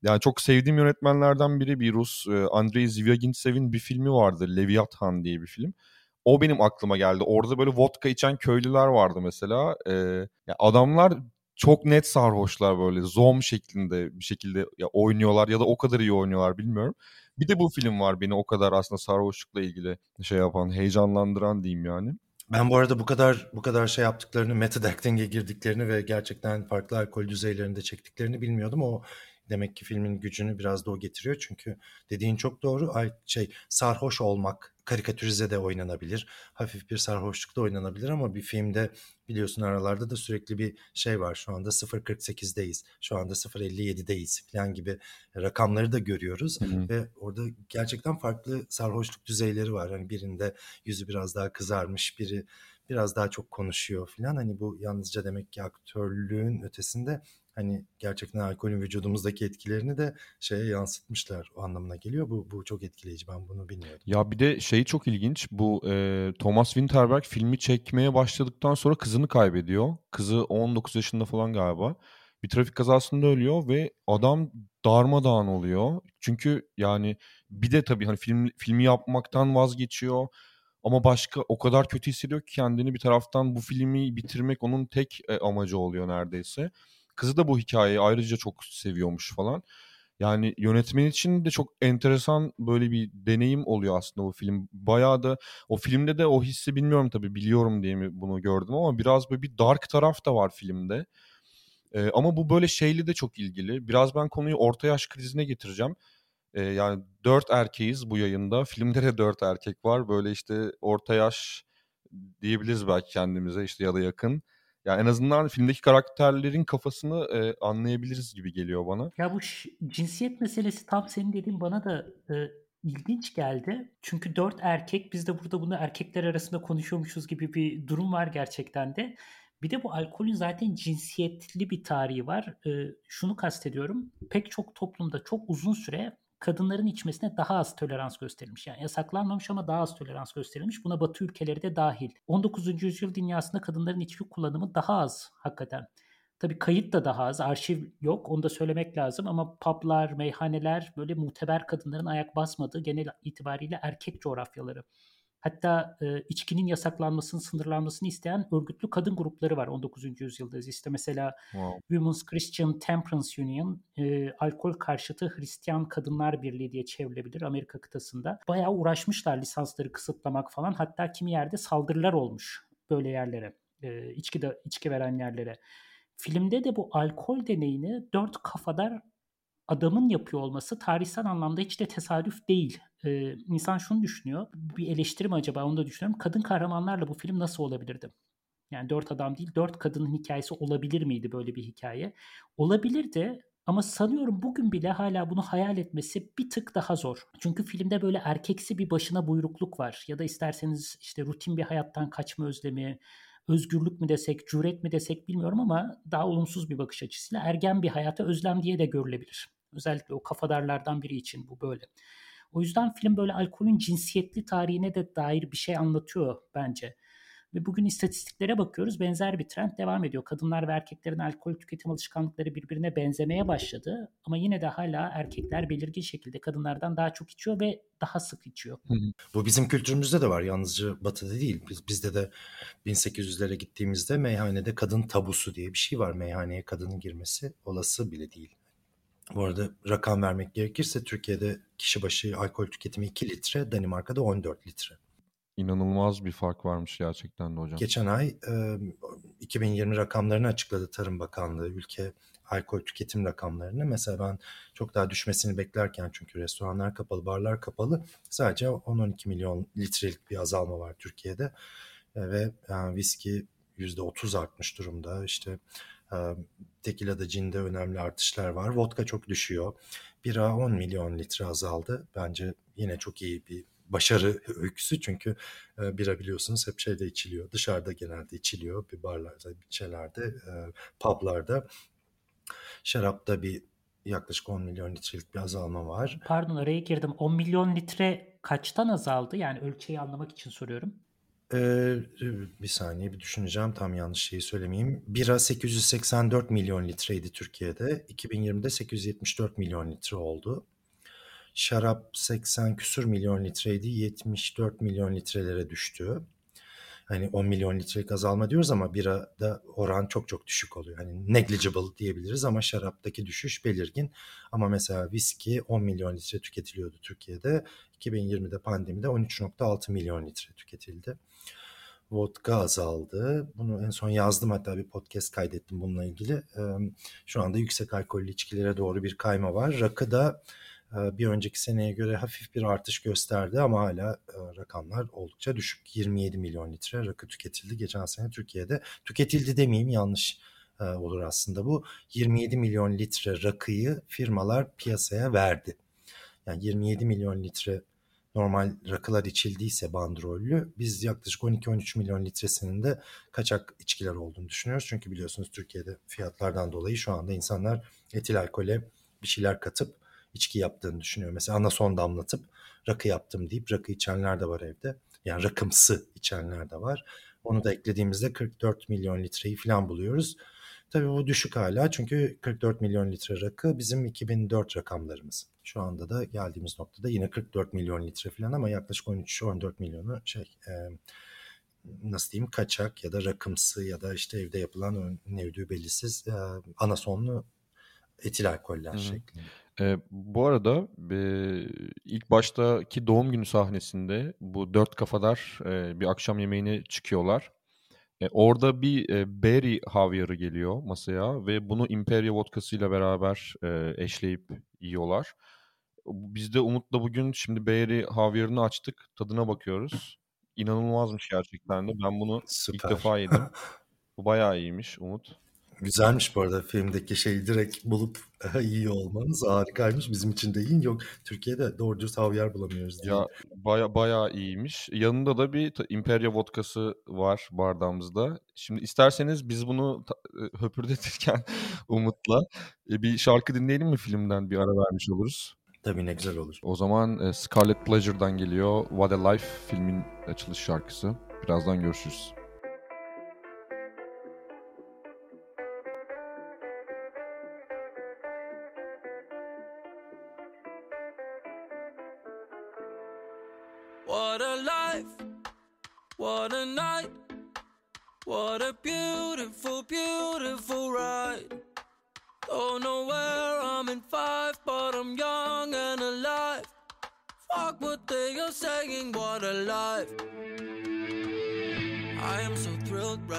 [SPEAKER 1] Yani çok sevdiğim yönetmenlerden biri bir Rus e, Andrei Zvyagintsev bir filmi vardı. Leviathan diye bir film. O benim aklıma geldi. Orada böyle vodka içen köylüler vardı mesela. Ee, yani adamlar çok net sarhoşlar böyle zom şeklinde bir şekilde ya oynuyorlar ya da o kadar iyi oynuyorlar bilmiyorum. Bir de bu film var beni o kadar aslında sarhoşlukla ilgili şey yapan, heyecanlandıran diyeyim yani.
[SPEAKER 4] Ben bu arada bu kadar bu kadar şey yaptıklarını, method acting'e girdiklerini ve gerçekten farklı alkol düzeylerinde çektiklerini bilmiyordum. O demek ki filmin gücünü biraz da o getiriyor. Çünkü dediğin çok doğru. Ay şey sarhoş olmak karikatürize de oynanabilir. Hafif bir sarhoşlukta oynanabilir ama bir filmde biliyorsun aralarda da sürekli bir şey var. Şu anda 0.48'deyiz. Şu anda 0.57'deyiz falan gibi rakamları da görüyoruz. Hı hı. Ve orada gerçekten farklı sarhoşluk düzeyleri var. Hani birinde yüzü biraz daha kızarmış, biri biraz daha çok konuşuyor falan. Hani bu yalnızca demek ki aktörlüğün ötesinde hani gerçekten alkolün vücudumuzdaki etkilerini de şeye yansıtmışlar o anlamına geliyor. Bu bu çok etkileyici. Ben bunu bilmiyordum.
[SPEAKER 1] Ya bir de şey çok ilginç. Bu e, Thomas Winterberg filmi çekmeye başladıktan sonra kızını kaybediyor. Kızı 19 yaşında falan galiba. Bir trafik kazasında ölüyor ve adam darmadağın oluyor. Çünkü yani bir de tabii hani film filmi yapmaktan vazgeçiyor. Ama başka o kadar kötü hissediyor ki kendini bir taraftan bu filmi bitirmek onun tek e, amacı oluyor neredeyse. Kızı da bu hikayeyi ayrıca çok seviyormuş falan. Yani yönetmen için de çok enteresan böyle bir deneyim oluyor aslında o film. Bayağı da o filmde de o hissi bilmiyorum tabii biliyorum diye mi bunu gördüm ama biraz böyle bir dark taraf da var filmde. Ee, ama bu böyle şeyli de çok ilgili. Biraz ben konuyu orta yaş krizine getireceğim. Ee, yani dört erkeğiz bu yayında. Filmde de dört erkek var. Böyle işte orta yaş diyebiliriz belki kendimize işte ya da yakın. Yani en azından filmdeki karakterlerin kafasını e, anlayabiliriz gibi geliyor bana.
[SPEAKER 2] Ya bu cinsiyet meselesi tam senin dediğin bana da e, ilginç geldi. Çünkü dört erkek biz de burada bunu erkekler arasında konuşuyormuşuz gibi bir durum var gerçekten de. Bir de bu alkolün zaten cinsiyetli bir tarihi var. E, şunu kastediyorum. Pek çok toplumda çok uzun süre kadınların içmesine daha az tolerans gösterilmiş. Yani yasaklanmamış ama daha az tolerans gösterilmiş. Buna Batı ülkeleri de dahil. 19. yüzyıl dünyasında kadınların içki kullanımı daha az hakikaten. Tabii kayıt da daha az, arşiv yok. Onu da söylemek lazım ama publar, meyhaneler böyle muteber kadınların ayak basmadığı genel itibariyle erkek coğrafyaları. Hatta e, içkinin yasaklanmasını, sınırlanmasını isteyen örgütlü kadın grupları var 19. yüzyılda. İşte mesela wow. Women's Christian Temperance Union, e, alkol karşıtı Hristiyan Kadınlar Birliği diye çevrilebilir Amerika kıtasında. Bayağı uğraşmışlar lisansları kısıtlamak falan. Hatta kimi yerde saldırılar olmuş böyle yerlere, e, içki, de, içki veren yerlere. Filmde de bu alkol deneyini dört kafadar adamın yapıyor olması tarihsel anlamda hiç de tesadüf değil. Ee, insan şunu düşünüyor. Bir eleştiri mi acaba onu da düşünüyorum. Kadın kahramanlarla bu film nasıl olabilirdi? Yani dört adam değil dört kadının hikayesi olabilir miydi böyle bir hikaye? Olabilirdi ama sanıyorum bugün bile hala bunu hayal etmesi bir tık daha zor. Çünkü filmde böyle erkeksi bir başına buyrukluk var. Ya da isterseniz işte rutin bir hayattan kaçma özlemi, özgürlük mü desek, cüret mi desek bilmiyorum ama daha olumsuz bir bakış açısıyla ergen bir hayata özlem diye de görülebilir. Özellikle o kafadarlardan biri için bu böyle. O yüzden film böyle alkolün cinsiyetli tarihine de dair bir şey anlatıyor bence. Ve bugün istatistiklere bakıyoruz benzer bir trend devam ediyor. Kadınlar ve erkeklerin alkol tüketim alışkanlıkları birbirine benzemeye başladı. Ama yine de hala erkekler belirgin şekilde kadınlardan daha çok içiyor ve daha sık içiyor.
[SPEAKER 4] Bu bizim kültürümüzde de var yalnızca batıda değil. Biz, bizde de 1800'lere gittiğimizde meyhanede kadın tabusu diye bir şey var. Meyhaneye kadının girmesi olası bile değil. Bu arada rakam vermek gerekirse Türkiye'de kişi başı alkol tüketimi 2 litre, Danimarka'da 14 litre.
[SPEAKER 1] İnanılmaz bir fark varmış gerçekten de hocam.
[SPEAKER 4] Geçen ay e, 2020 rakamlarını açıkladı Tarım Bakanlığı ülke alkol tüketim rakamlarını. Mesela ben çok daha düşmesini beklerken çünkü restoranlar kapalı, barlar kapalı sadece 10-12 milyon litrelik bir azalma var Türkiye'de. E, ve yani viski %30 artmış durumda. İşte tekilada, cinde önemli artışlar var. Vodka çok düşüyor. Bira 10 milyon litre azaldı. Bence yine çok iyi bir başarı (laughs) öyküsü çünkü bira biliyorsunuz hep şeyde içiliyor. Dışarıda genelde içiliyor. Bir barlarda, bir şeylerde, e, publarda. Şarapta bir yaklaşık 10 milyon litrelik bir azalma var.
[SPEAKER 2] Pardon araya girdim. 10 milyon litre kaçtan azaldı? Yani ölçeği anlamak için soruyorum.
[SPEAKER 4] Ee, bir saniye bir düşüneceğim tam yanlış şeyi söylemeyeyim. Bira 884 milyon litreydi Türkiye'de. 2020'de 874 milyon litre oldu. Şarap 80 küsür milyon litreydi. 74 milyon litrelere düştü. Hani 10 milyon litrelik azalma diyoruz ama birada oran çok çok düşük oluyor. Hani negligible diyebiliriz ama şaraptaki düşüş belirgin. Ama mesela viski 10 milyon litre tüketiliyordu Türkiye'de. 2020'de pandemide 13.6 milyon litre tüketildi. Vodka azaldı. Bunu en son yazdım hatta bir podcast kaydettim bununla ilgili. Şu anda yüksek alkollü içkilere doğru bir kayma var. Rakı da bir önceki seneye göre hafif bir artış gösterdi ama hala rakamlar oldukça düşük. 27 milyon litre rakı tüketildi geçen sene Türkiye'de. Tüketildi demeyeyim yanlış olur aslında bu. 27 milyon litre rakıyı firmalar piyasaya verdi. Yani 27 milyon litre normal rakılar içildiyse bandrollü biz yaklaşık 12-13 milyon litresinin de kaçak içkiler olduğunu düşünüyoruz. Çünkü biliyorsunuz Türkiye'de fiyatlardan dolayı şu anda insanlar etil alkole bir şeyler katıp içki yaptığını düşünüyor. Mesela ana son damlatıp rakı yaptım deyip rakı içenler de var evde. Yani rakımsı içenler de var. Onu da eklediğimizde 44 milyon litreyi falan buluyoruz. Tabii bu düşük hala çünkü 44 milyon litre rakı bizim 2004 rakamlarımız. Şu anda da geldiğimiz noktada yine 44 milyon litre falan ama yaklaşık 13-14 milyonu şey e, nasıl diyeyim kaçak ya da rakımsı ya da işte evde yapılan nevdü belirsiz e, anasonlu etil alkoller şeklinde.
[SPEAKER 1] E, bu arada e, ilk baştaki doğum günü sahnesinde bu dört kafadar e, bir akşam yemeğine çıkıyorlar. E, orada bir e, berry havyarı geliyor masaya ve bunu Imperial vodkasıyla beraber e, eşleyip yiyorlar. Biz de Umut'la bugün şimdi berry havyarını açtık, tadına bakıyoruz. İnanılmazmış gerçekten de. Ben bunu Süper. ilk defa yedim. (laughs) Bu bayağı iyiymiş Umut.
[SPEAKER 4] Güzelmiş bu arada filmdeki şeyi direkt bulup (laughs) iyi olmanız harikaymış. Bizim için de iyi. Yok Türkiye'de doğru dürüst havyar bulamıyoruz.
[SPEAKER 1] Diye. Ya baya baya iyiymiş. Yanında da bir Imperia vodkası var bardağımızda. Şimdi isterseniz biz bunu e, höpürdetirken (laughs) Umut'la e, bir şarkı dinleyelim mi filmden bir ara vermiş oluruz.
[SPEAKER 4] Tabii ne güzel olur.
[SPEAKER 1] O zaman e, Scarlet Pleasure'dan geliyor What a Life filmin açılış şarkısı. Birazdan görüşürüz.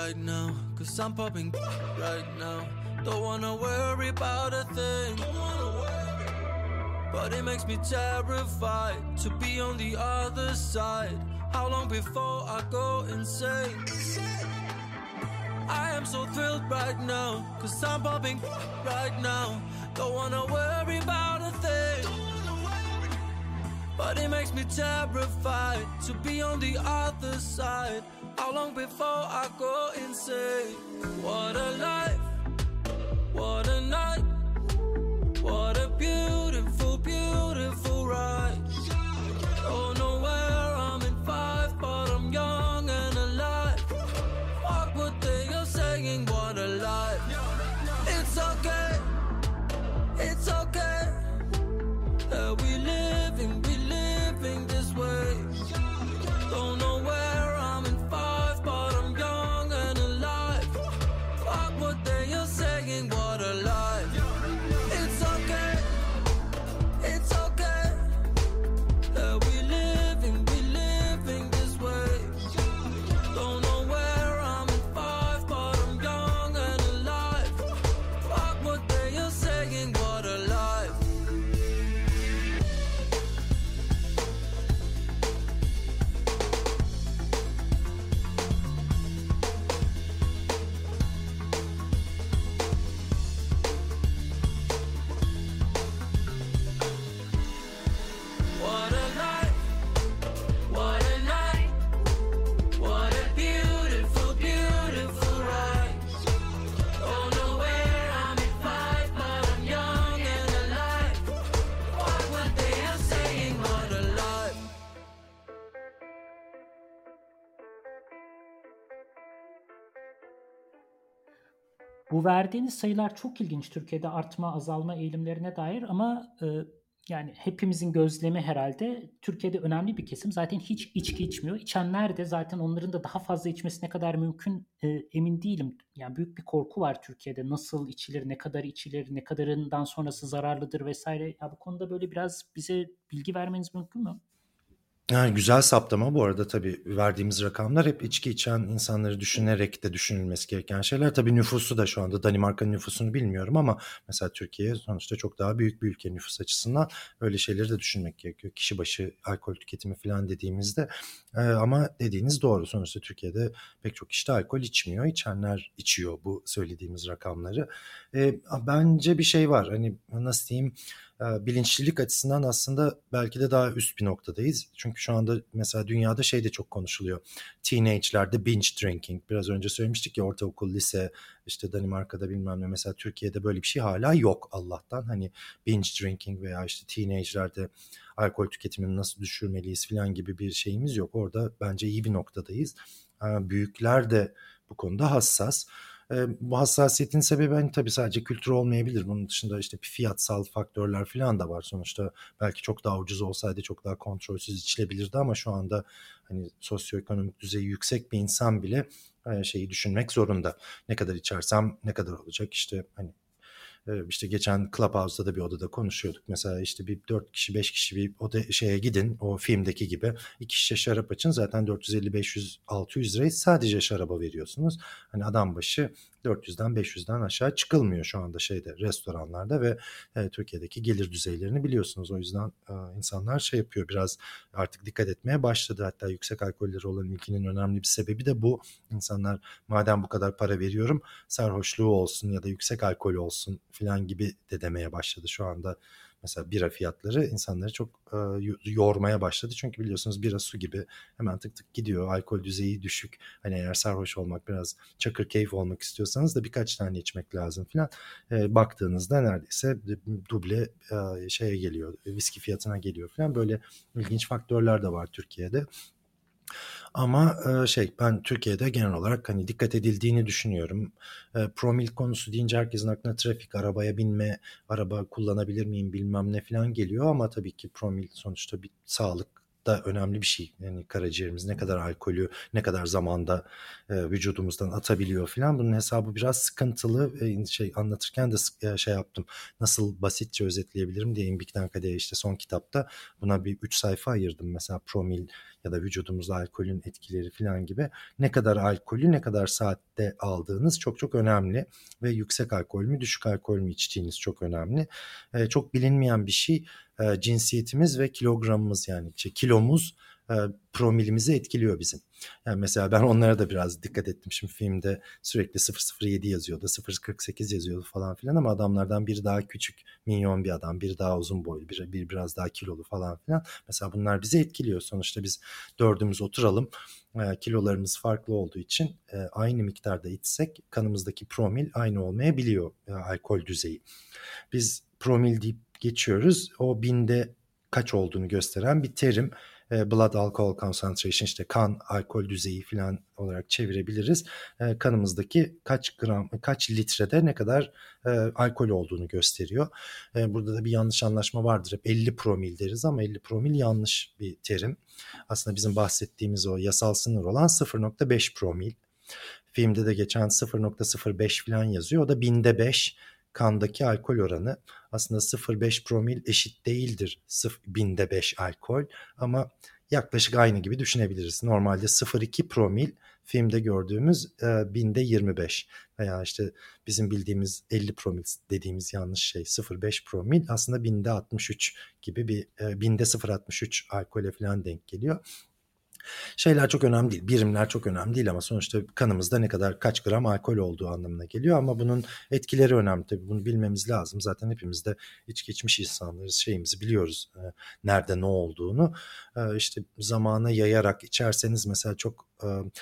[SPEAKER 5] Right now, cause I'm popping right now. Don't wanna worry about a thing. But it makes me terrified to be on the other side. How long before I go insane? I am so thrilled right now, cause I'm popping right now. Don't wanna worry about a thing. But it makes me terrified to be on the other side. How long before I go insane? What a life, what a night, what a
[SPEAKER 2] Bu verdiğiniz sayılar çok ilginç Türkiye'de artma azalma eğilimlerine dair ama e, yani hepimizin gözlemi herhalde Türkiye'de önemli bir kesim zaten hiç içki içmiyor. İçenler de zaten onların da daha fazla içmesi ne kadar mümkün e, emin değilim. Yani büyük bir korku var Türkiye'de nasıl içilir, ne kadar içilir, ne kadarından sonrası zararlıdır vesaire. Ya bu konuda böyle biraz bize bilgi vermeniz mümkün mü?
[SPEAKER 4] Yani güzel saptama bu arada tabii verdiğimiz rakamlar hep içki içen insanları düşünerek de düşünülmesi gereken şeyler. Tabii nüfusu da şu anda Danimarka'nın nüfusunu bilmiyorum ama mesela Türkiye sonuçta çok daha büyük bir ülke nüfus açısından öyle şeyleri de düşünmek gerekiyor. Kişi başı alkol tüketimi falan dediğimizde Ee, ama dediğiniz doğru sonuçta Türkiye'de pek çok kişi de alkol içmiyor. İçenler içiyor bu söylediğimiz rakamları. Ee, bence bir şey var hani nasıl diyeyim bilinçlilik açısından aslında belki de daha üst bir noktadayız. Çünkü şu anda mesela dünyada şey de çok konuşuluyor. Teenage'lerde binge drinking. Biraz önce söylemiştik ya ortaokul, lise, işte Danimarka'da bilmem ne. Mesela Türkiye'de böyle bir şey hala yok Allah'tan. Hani binge drinking veya işte teenage'lerde alkol tüketimini nasıl düşürmeliyiz falan gibi bir şeyimiz yok. Orada bence iyi bir noktadayız. Büyükler de bu konuda hassas. E, bu hassasiyetin sebebi hani tabii sadece kültür olmayabilir. Bunun dışında işte fiyatsal faktörler falan da var. Sonuçta belki çok daha ucuz olsaydı çok daha kontrolsüz içilebilirdi ama şu anda hani sosyoekonomik düzeyi yüksek bir insan bile şeyi düşünmek zorunda. Ne kadar içersem ne kadar olacak işte hani işte geçen Clubhouse'da da bir odada konuşuyorduk. Mesela işte bir 4 kişi 5 kişi bir oda şeye gidin o filmdeki gibi iki şişe şarap açın zaten 450 500 600 lirayı sadece şaraba veriyorsunuz. Hani adam başı 400'den 500'den aşağı çıkılmıyor şu anda şeyde restoranlarda ve e, Türkiye'deki gelir düzeylerini biliyorsunuz. O yüzden e, insanlar şey yapıyor biraz artık dikkat etmeye başladı. Hatta yüksek alkolleri olan ilginin önemli bir sebebi de bu. İnsanlar madem bu kadar para veriyorum sarhoşluğu olsun ya da yüksek alkol olsun filan gibi de demeye başladı şu anda. Mesela bira fiyatları insanları çok e, yormaya başladı. Çünkü biliyorsunuz bira su gibi hemen tık tık gidiyor. Alkol düzeyi düşük. Hani eğer sarhoş olmak biraz çakır keyif olmak istiyorsanız da birkaç tane içmek lazım filan. E, baktığınızda neredeyse duble e, şeye geliyor. Viski fiyatına geliyor filan. Böyle ilginç faktörler de var Türkiye'de. Ama e, şey ben Türkiye'de genel olarak hani dikkat edildiğini düşünüyorum. E, promil konusu deyince herkesin aklına trafik, arabaya binme, araba kullanabilir miyim bilmem ne falan geliyor ama tabii ki promil sonuçta bir sağlık da önemli bir şey. Yani karaciğerimiz ne kadar alkolü ne kadar zamanda e, vücudumuzdan atabiliyor falan. Bunun hesabı biraz sıkıntılı. Şey anlatırken de şey yaptım. Nasıl basitçe özetleyebilirim diye İmbik'ten Kade'ye işte son kitapta buna bir 3 sayfa ayırdım. Mesela promil ya da vücudumuzda alkolün etkileri falan gibi. Ne kadar alkolü ne kadar saatte aldığınız çok çok önemli ve yüksek alkol mü düşük alkol mü içtiğiniz çok önemli. E, çok bilinmeyen bir şey e, cinsiyetimiz ve kilogramımız yani şey, kilomuz promilimizi etkiliyor bizim. Yani mesela ben onlara da biraz dikkat ettim. Şimdi filmde sürekli 007 yazıyordu, 048 yazıyordu falan filan ama adamlardan biri daha küçük, minyon bir adam, biri daha uzun boylu, biri, biri biraz daha kilolu falan filan. Mesela bunlar bizi etkiliyor. Sonuçta biz dördümüz oturalım, e, kilolarımız farklı olduğu için e, aynı miktarda içsek kanımızdaki promil aynı olmayabiliyor e, alkol düzeyi. Biz promil deyip geçiyoruz. O binde kaç olduğunu gösteren bir terim. E, blood alcohol concentration işte kan alkol düzeyi falan olarak çevirebiliriz. E, kanımızdaki kaç gram kaç litrede ne kadar e, alkol olduğunu gösteriyor. burada da bir yanlış anlaşma vardır. Hep 50 promil deriz ama 50 promil yanlış bir terim. Aslında bizim bahsettiğimiz o yasal sınır olan 0.5 promil. Filmde de geçen 0.05 falan yazıyor. O da binde 5 kandaki alkol oranı aslında 0.5 promil eşit değildir binde 5 alkol ama yaklaşık aynı gibi düşünebiliriz. Normalde 0.2 promil filmde gördüğümüz e, binde 25 veya işte bizim bildiğimiz 50 promil dediğimiz yanlış şey 0.5 promil aslında binde 63 gibi bir e, binde 0.63 alkole falan denk geliyor. Şeyler çok önemli değil, birimler çok önemli değil ama sonuçta kanımızda ne kadar kaç gram alkol olduğu anlamına geliyor ama bunun etkileri önemli tabii bunu bilmemiz lazım. Zaten hepimiz de içki içmiş insanlarız, şeyimizi biliyoruz e, nerede ne olduğunu. E, işte zamana yayarak içerseniz mesela çok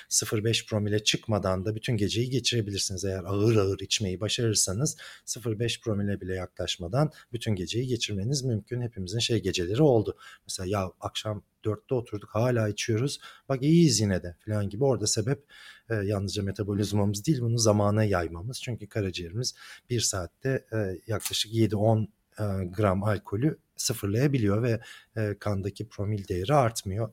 [SPEAKER 4] 0.5 promile çıkmadan da bütün geceyi geçirebilirsiniz. Eğer ağır ağır içmeyi başarırsanız 0.5 promile bile yaklaşmadan bütün geceyi geçirmeniz mümkün. Hepimizin şey geceleri oldu. Mesela ya akşam dörtte oturduk hala içiyoruz. Bak iyiyiz yine de falan gibi. Orada sebep e, yalnızca metabolizmamız değil bunu zamana yaymamız. Çünkü karaciğerimiz bir saatte e, yaklaşık 7-10 e, gram alkolü sıfırlayabiliyor ve e, kandaki promil değeri artmıyor.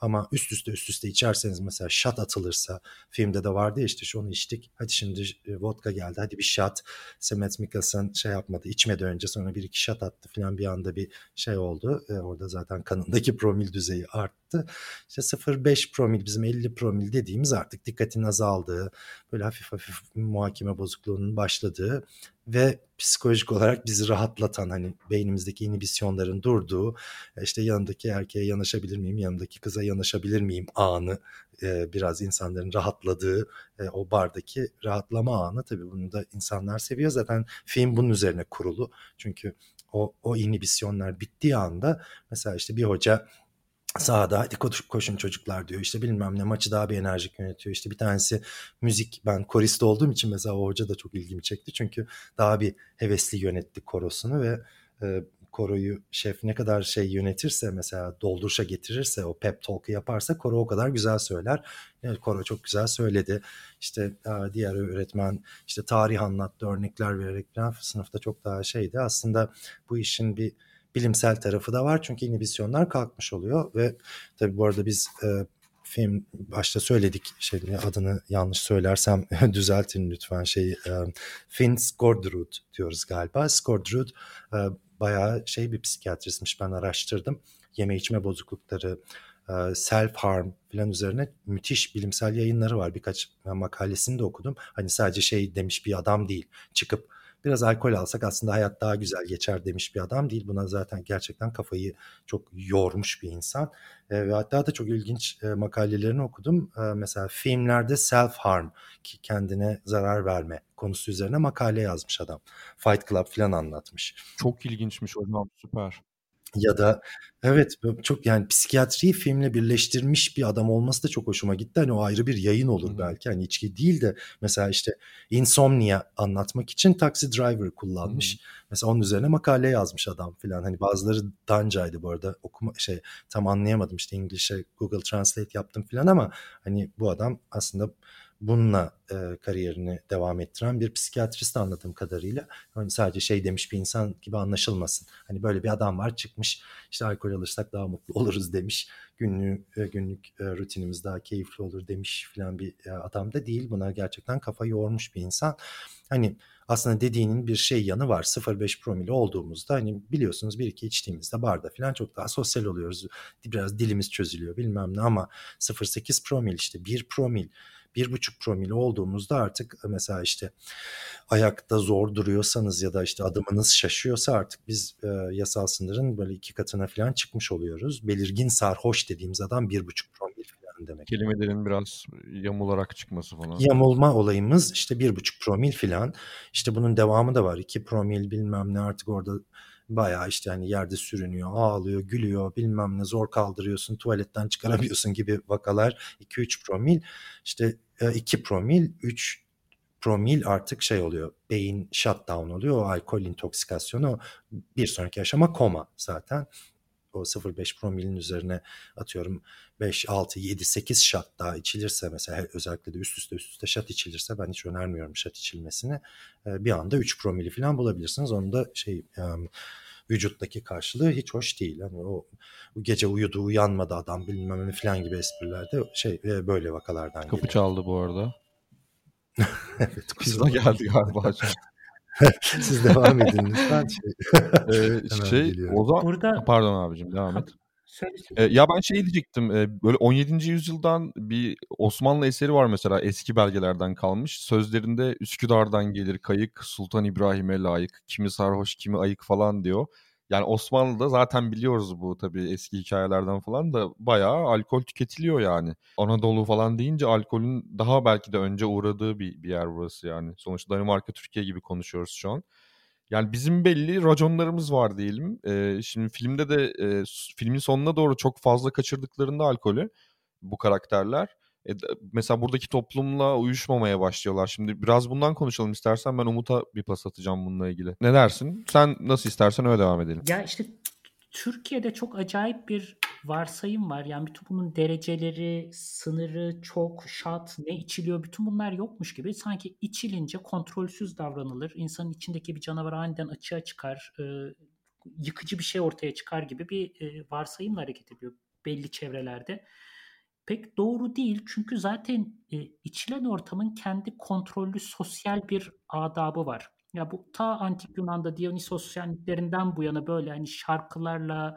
[SPEAKER 4] Ama üst üste üst üste içerseniz mesela shot atılırsa filmde de vardı ya işte şu onu içtik hadi şimdi e, vodka geldi hadi bir shot Semet Mikkelsen şey yapmadı içmedi önce sonra bir iki shot attı falan bir anda bir şey oldu. E, orada zaten kanındaki (laughs) promil düzeyi arttı. İşte 0.5 promil bizim 50 promil dediğimiz artık dikkatin azaldığı böyle hafif hafif muhakeme bozukluğunun başladığı ve psikolojik olarak bizi rahatlatan hani beynimizdeki inhibisyonların durduğu işte yanındaki erkeğe yanaşabilir miyim yanındaki kıza yanaşabilir miyim anı e, biraz insanların rahatladığı e, o bardaki rahatlama anı. Tabii bunu da insanlar seviyor. Zaten film bunun üzerine kurulu. Çünkü o, o inhibisyonlar bittiği anda mesela işte bir hoca sahada hadi koşun çocuklar diyor işte bilmem ne maçı daha bir enerjik yönetiyor işte bir tanesi müzik ben korist olduğum için mesela o hoca da çok ilgimi çekti çünkü daha bir hevesli yönetti korosunu ve e, koroyu şef ne kadar şey yönetirse mesela dolduruşa getirirse o pep talk'ı yaparsa koro o kadar güzel söyler. Yani koro çok güzel söyledi. İşte diğer öğretmen işte tarih anlattı örnekler vererek falan sınıfta çok daha şeydi. Aslında bu işin bir bilimsel tarafı da var çünkü inhibisyonlar kalkmış oluyor ve tabii bu arada biz e, film başta söyledik şey adını yanlış söylersem (laughs) düzeltin lütfen şey e, Finn Skårderud diyoruz galiba. Skårderud e, bayağı şey bir psikiyatristmiş ben araştırdım. Yeme içme bozuklukları, e, self harm falan üzerine müthiş bilimsel yayınları var. Birkaç makalesini de okudum. Hani sadece şey demiş bir adam değil. Çıkıp biraz alkol alsak aslında hayat daha güzel geçer demiş bir adam değil. Buna zaten gerçekten kafayı çok yormuş bir insan. E, ve hatta da çok ilginç e, makalelerini okudum. E, mesela filmlerde self harm ki kendine zarar verme konusu üzerine makale yazmış adam. Fight Club falan anlatmış.
[SPEAKER 1] Çok ilginçmiş hocam süper.
[SPEAKER 4] Ya da evet çok yani psikiyatriyi filmle birleştirmiş bir adam olması da çok hoşuma gitti. Hani o ayrı bir yayın olur Hı. belki. Hani içki değil de mesela işte insomnia anlatmak için Taxi Driver kullanmış. Hı. Mesela onun üzerine makale yazmış adam filan. Hani bazıları Dancaydı bu arada. Okuma şey tam anlayamadım işte İngilizce Google Translate yaptım filan ama hani bu adam aslında bununla e, kariyerini devam ettiren bir psikiyatrist anladığım kadarıyla. Hani sadece şey demiş bir insan gibi anlaşılmasın. Hani böyle bir adam var çıkmış işte alkol alırsak daha mutlu (laughs) oluruz demiş. Günlük, e, günlük e, rutinimiz daha keyifli olur demiş filan bir e, adam da değil. Buna gerçekten kafa yormuş bir insan. Hani aslında dediğinin bir şey yanı var. 0.5 promil olduğumuzda hani biliyorsunuz bir iki içtiğimizde barda falan çok daha sosyal oluyoruz. Biraz dilimiz çözülüyor bilmem ne ama 0.8 promil işte 1 promil bir buçuk promil olduğumuzda artık mesela işte ayakta zor duruyorsanız ya da işte adımınız şaşıyorsa artık biz e, yasal sınırın böyle iki katına falan çıkmış oluyoruz. Belirgin sarhoş dediğimiz adam bir buçuk promil falan demek.
[SPEAKER 1] Kelimelerin biraz yamularak çıkması falan.
[SPEAKER 4] Yamulma olayımız işte bir buçuk promil falan. İşte bunun devamı da var. iki promil bilmem ne artık orada bayağı işte hani yerde sürünüyor, ağlıyor, gülüyor, bilmem ne zor kaldırıyorsun, tuvaletten çıkaramıyorsun gibi vakalar 2-3 promil. İşte 2 promil, 3 promil artık şey oluyor. Beyin shutdown oluyor. O alkol intoksikasyonu bir sonraki aşama koma zaten. O 0.5 promilin üzerine atıyorum 5, 6, 7, 8 shot daha içilirse mesela özellikle de üst üste üst üste shot içilirse ben hiç önermiyorum shot içilmesini. Bir anda 3 promili falan bulabilirsiniz. Onu da şey vücuttaki karşılığı hiç hoş değil. Hani o gece uyudu uyanmadı adam bilmem ne falan gibi esprilerde şey e, böyle vakalardan
[SPEAKER 1] Kapı
[SPEAKER 4] geliyor.
[SPEAKER 1] çaldı bu arada. (laughs)
[SPEAKER 4] evet,
[SPEAKER 1] Pizza geldi galiba. (laughs)
[SPEAKER 4] Siz devam edin lütfen. (laughs) Şey,
[SPEAKER 1] ee, şey o zaman
[SPEAKER 2] Burada...
[SPEAKER 1] pardon abicim devam et.
[SPEAKER 2] Söyle,
[SPEAKER 1] ya ben şey diyecektim. e, Böyle 17. yüzyıldan bir Osmanlı eseri var mesela eski belgelerden kalmış. Sözlerinde Üsküdar'dan gelir kayık, Sultan İbrahim'e layık, kimi sarhoş, kimi ayık falan diyor. Yani Osmanlı'da zaten biliyoruz bu tabii eski hikayelerden falan da bayağı alkol tüketiliyor yani. Anadolu falan deyince alkolün daha belki de önce uğradığı bir, bir yer burası yani. Sonuçta Danimarka, Türkiye gibi konuşuyoruz şu an. Yani bizim belli raconlarımız var diyelim. Ee, şimdi filmde de e, filmin sonuna doğru çok fazla kaçırdıklarında alkolü bu karakterler. E, mesela buradaki toplumla uyuşmamaya başlıyorlar. Şimdi biraz bundan konuşalım istersen ben Umut'a bir pas atacağım bununla ilgili. Ne dersin? Sen nasıl istersen öyle devam edelim.
[SPEAKER 2] Ya işte Türkiye'de çok acayip bir varsayım var. Yani bütün bunun dereceleri, sınırı, çok, şat, ne içiliyor bütün bunlar yokmuş gibi. Sanki içilince kontrolsüz davranılır. İnsanın içindeki bir canavar aniden açığa çıkar. E, yıkıcı bir şey ortaya çıkar gibi bir e, varsayımla hareket ediyor belli çevrelerde. Pek doğru değil çünkü zaten e, içilen ortamın kendi kontrollü sosyal bir adabı var. Ya bu ta antik Yunan'da Dionysos şenliklerinden bu yana böyle hani şarkılarla,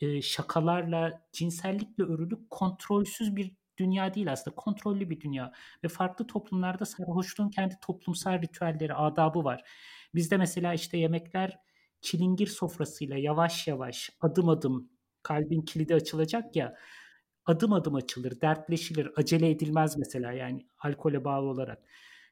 [SPEAKER 2] e, şakalarla, cinsellikle örülü kontrolsüz bir dünya değil aslında. Kontrollü bir dünya. Ve farklı toplumlarda sarhoşluğun kendi toplumsal ritüelleri, adabı var. Bizde mesela işte yemekler çilingir sofrasıyla yavaş yavaş, adım adım kalbin kilidi açılacak ya adım adım açılır, dertleşilir, acele edilmez mesela yani alkole bağlı olarak.